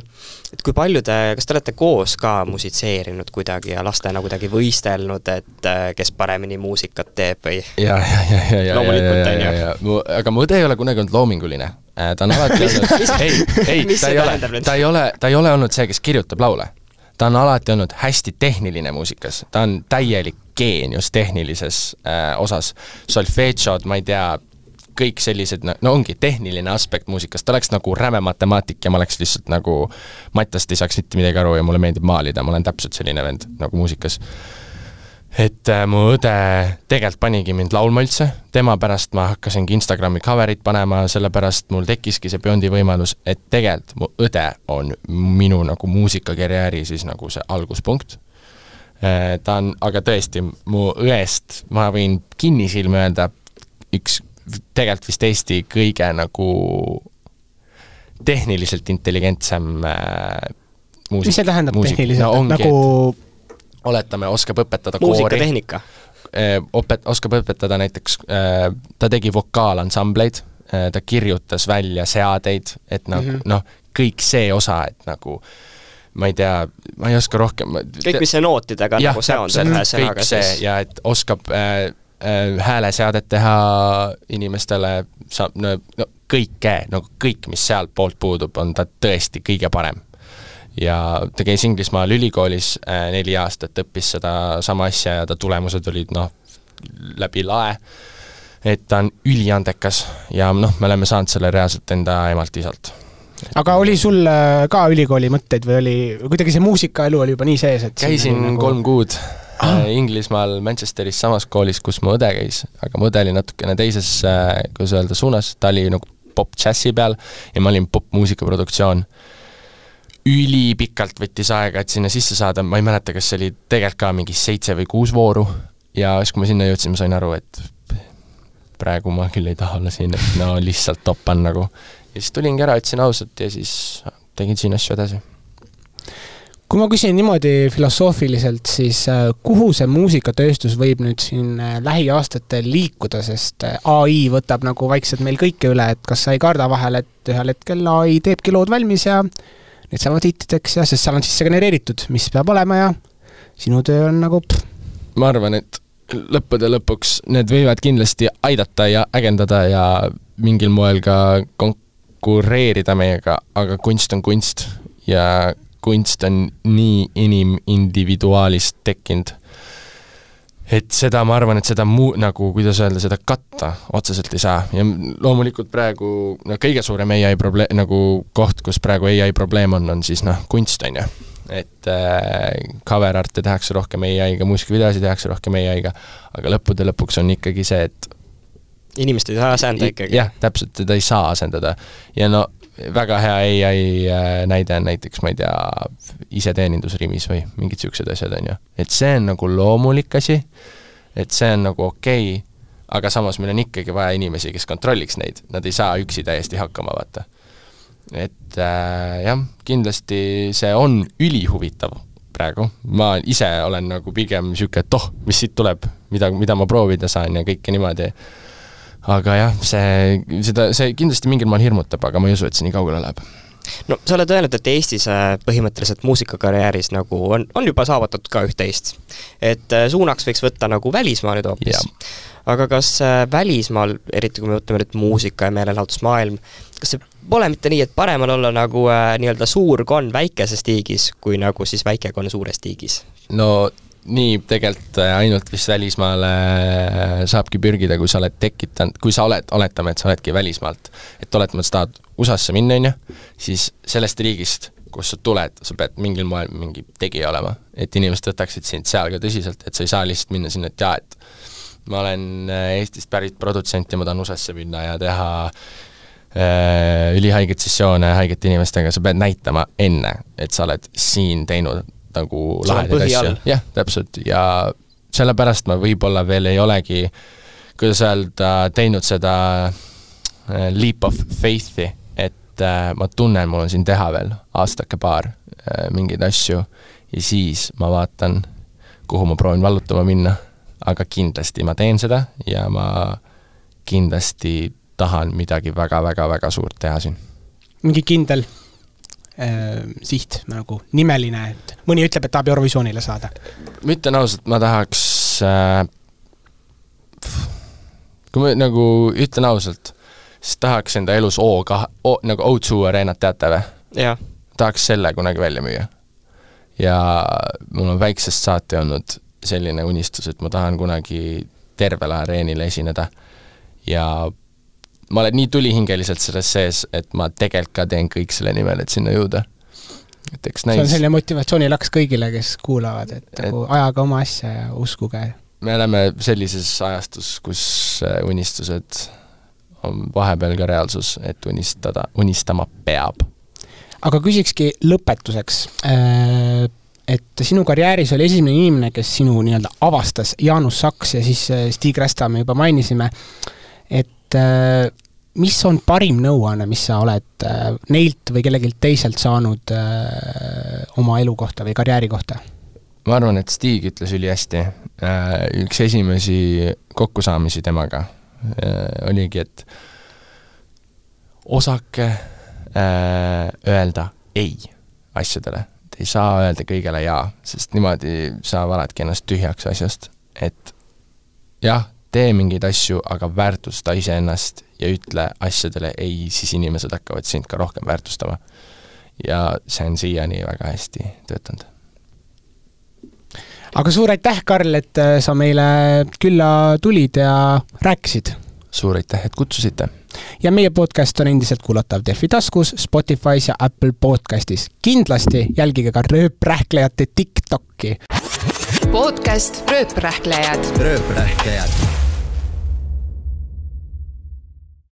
et kui palju te, kas te olete koos ka musitseerinud kuidagi ja lastena kuidagi võistelnud, et kes paremini muusikat teeb või? ja, ja, ja, ja, ja, loomulikult, on ju. mu, aga mu õde ei ole kunagi olnud loominguline. ta on alati olnud, ei, ei, ta ei ole, ta ei ole, ta ei ole olnud see, kes kirjutab laule ta on alati olnud hästi tehniline muusikas, ta on täielik geenius tehnilises äh, osas. solfeedžod, ma ei tea, kõik sellised, no ongi tehniline aspekt muusikas, ta oleks nagu räme matemaatik ja ma oleks lihtsalt nagu, Matast ei saaks mitte midagi aru ja mulle meeldib maalida, ma olen täpselt selline vend nagu muusikas et äh, mu õde tegelikult panigi mind laulma üldse, tema pärast ma hakkasingi Instagrami cover'it panema, sellepärast mul tekkiski see Beyondi võimalus, et tegelikult mu õde on minu nagu muusikakarjääri siis nagu see alguspunkt äh,. ta on, aga tõesti, mu õest ma võin kinnisilmi öelda, üks tegelikult vist Eesti kõige nagu tehniliselt intelligentsem äh, muusik. mis see tähendab muusik. tehniliselt no,, nagu oletame, oskab õpetada muusikatehnika. Eh, opet-, oskab õpetada näiteks, eh, ta tegi vokaalansambleid, eh, ta kirjutas välja seadeid, et nagu mm -hmm. noh, kõik see osa, et nagu ma ei tea, ma ei oska rohkem kõik, mis see nootidega jah, nagu seondub ühe sõnaga siis. ja et oskab äh, äh, hääleseadet teha inimestele, saab no, no kõike, no kõik, mis sealtpoolt puudub, on ta tõesti kõige parem ja ta käis Inglismaal ülikoolis äh, neli aastat, õppis sedasama asja ja ta tulemused olid noh, läbi lae, et ta on üliandekas ja noh, me oleme saanud selle reaalselt enda emalt-isalt. aga oli sul äh, ka ülikooli mõtteid või oli, kuidagi see muusikaelu oli juba nii sees, et käisin nagu... kolm kuud ah. Inglismaal Manchesteris samas koolis, kus mu õde käis, aga mu õde oli natukene teises, kuidas öelda, suunas, ta oli nagu pop-džässi peal ja ma olin popmuusika produktsioon ülipikalt võttis aega, et sinna sisse saada, ma ei mäleta, kas see oli tegelikult ka mingi seitse või kuus vooru. Ja siis, kui ma sinna jõudsin, ma sain aru, et praegu ma küll ei taha olla siin, et no lihtsalt topan nagu. ja siis tulingi ära, ütlesin ausalt ja siis tegin siin asju edasi. Kui ma küsin niimoodi filosoofiliselt, siis äh, kuhu see muusikatööstus võib nüüd siin äh, lähiaastatel liikuda, sest äh, ai võtab nagu vaikselt meil kõike üle, et kas sa ei karda vahel, et ühel hetkel ai teebki lood valmis ja need saavad hittideks ja, sest seal on sisse genereeritud, mis peab olema ja sinu töö on nagu pff. ma arvan, et lõppude lõpuks need võivad kindlasti aidata ja ägendada ja mingil moel ka konkureerida meiega, aga kunst on kunst ja kunst on nii inimindividuaalist tekkinud, et seda, ma arvan, et seda muu-, nagu kuidas öelda, seda katta otseselt ei saa ja loomulikult praegu no kõige suurem ai probleem, nagu koht, kus praegu ai probleem on, on siis noh, kunst, on ju. et äh, cover art'e tehakse rohkem ai-ga, muusikavideosid tehakse rohkem ai-ga, aga lõppude lõpuks on ikkagi see, et inimest ei saa asendada ikkagi. jah, täpselt, teda ei saa asendada. ja no väga hea ai äh, näide on näiteks, ma ei tea, iseteenindusrimis või mingid niisugused asjad, on ju. et see on nagu loomulik asi, et see on nagu okei okay,, aga samas meil on ikkagi vaja inimesi, kes kontrolliks neid, nad ei saa üksi täiesti hakkama, vaata. et äh, jah, kindlasti see on ülihuvitav praegu, ma ise olen nagu pigem niisugune, et oh, mis siit tuleb, mida, mida ma proovida saan ja kõike niimoodi aga jah, see, seda, see kindlasti mingil moel hirmutab, aga ma ei usu, et see nii kaugele läheb no sa oled öelnud, et Eestis äh, põhimõtteliselt muusikakarjääris nagu on, on juba saavutatud ka üht-teist. et äh, suunaks võiks võtta nagu välismaa nüüd hoopis. aga kas äh, välismaal, eriti kui me mõtleme nüüd muusika ja meelelahutusmaailm, kas see pole mitte nii, et parem on olla nagu äh, nii-öelda suur konn väikeses tiigis, kui nagu siis väike konn suures tiigis? no nii tegelikult äh, ainult vist välismaale äh, saabki pürgida, kui sa oled tekitanud, kui sa oled, oletame, et sa oledki välismaalt, et oletame, et sa tahad USA-sse minna, on ju, siis sellest riigist, kust sa tuled, sa pead mingil moel mingi tegija olema. et inimesed võtaksid sind seal ka tõsiselt, et sa ei saa lihtsalt minna sinna, et jaa, et ma olen äh, Eestist pärit produtsent ja ma tahan USA-sse minna ja teha ülihaigeid sessioone haigete inimestega, sa pead näitama enne, et sa oled siin teinud nagu lahedaid asju. jah, täpselt, ja sellepärast ma võib-olla veel ei olegi, kuidas öelda, teinud seda äh, leap of faith'i, et äh, ma tunnen, mul on siin teha veel aastake-paar äh, mingeid asju ja siis ma vaatan, kuhu ma proovin vallutama minna. aga kindlasti ma teen seda ja ma kindlasti tahan midagi väga-väga-väga suurt teha siin. mingi kindel äh, siht nagu, nimeline, et mõni ütleb, et tahab Eurovisioonile saada? ma ütlen ausalt, ma tahaks äh, kui ma nagu ütlen ausalt, siis tahaks enda elus O kahe, nagu O2 areenat teate või? tahaks selle kunagi välja müüa. ja mul on väiksest saati olnud selline unistus, et ma tahan kunagi tervel areenil esineda ja ma olen nii tulihingeliselt selles sees, et ma tegelikult ka teen kõik selle nimel, et sinna jõuda. et eks näis. see on selline motivatsioonilaks kõigile, kes kuulavad, et nagu ajage oma asja ja uskuge. me oleme sellises ajastus, kus äh, unistused on vahepeal ka reaalsus, et unistada, unistama peab. aga küsikski lõpetuseks, äh, et sinu karjääris oli esimene inimene, kes sinu nii-öelda avastas, Jaanus Saks ja siis äh, Stig Rästa me juba mainisime, et et äh, mis on parim nõuanne, mis sa oled äh, neilt või kellelgi teiselt saanud äh, oma elu kohta või karjääri kohta? ma arvan, et Stig ütles ülihästi, üks esimesi kokkusaamisi temaga oligi, et osake öelda ei asjadele. Te ei saa öelda kõigele jaa, sest niimoodi sa valedki ennast tühjaks asjast, et jah, tee mingeid asju, aga väärtusta iseennast ja ütle asjadele ei, siis inimesed hakkavad sind ka rohkem väärtustama. ja see on siiani väga hästi töötanud. aga suur aitäh, Karl, et äh, sa meile külla tulid ja rääkisid! suur aitäh, et kutsusite! ja meie podcast on endiselt kuulatav Delfi taskus, Spotify's ja Apple podcastis. kindlasti jälgige ka rööprähklejate TikTok'i. podcast Rööprähklejad. rööprähklejad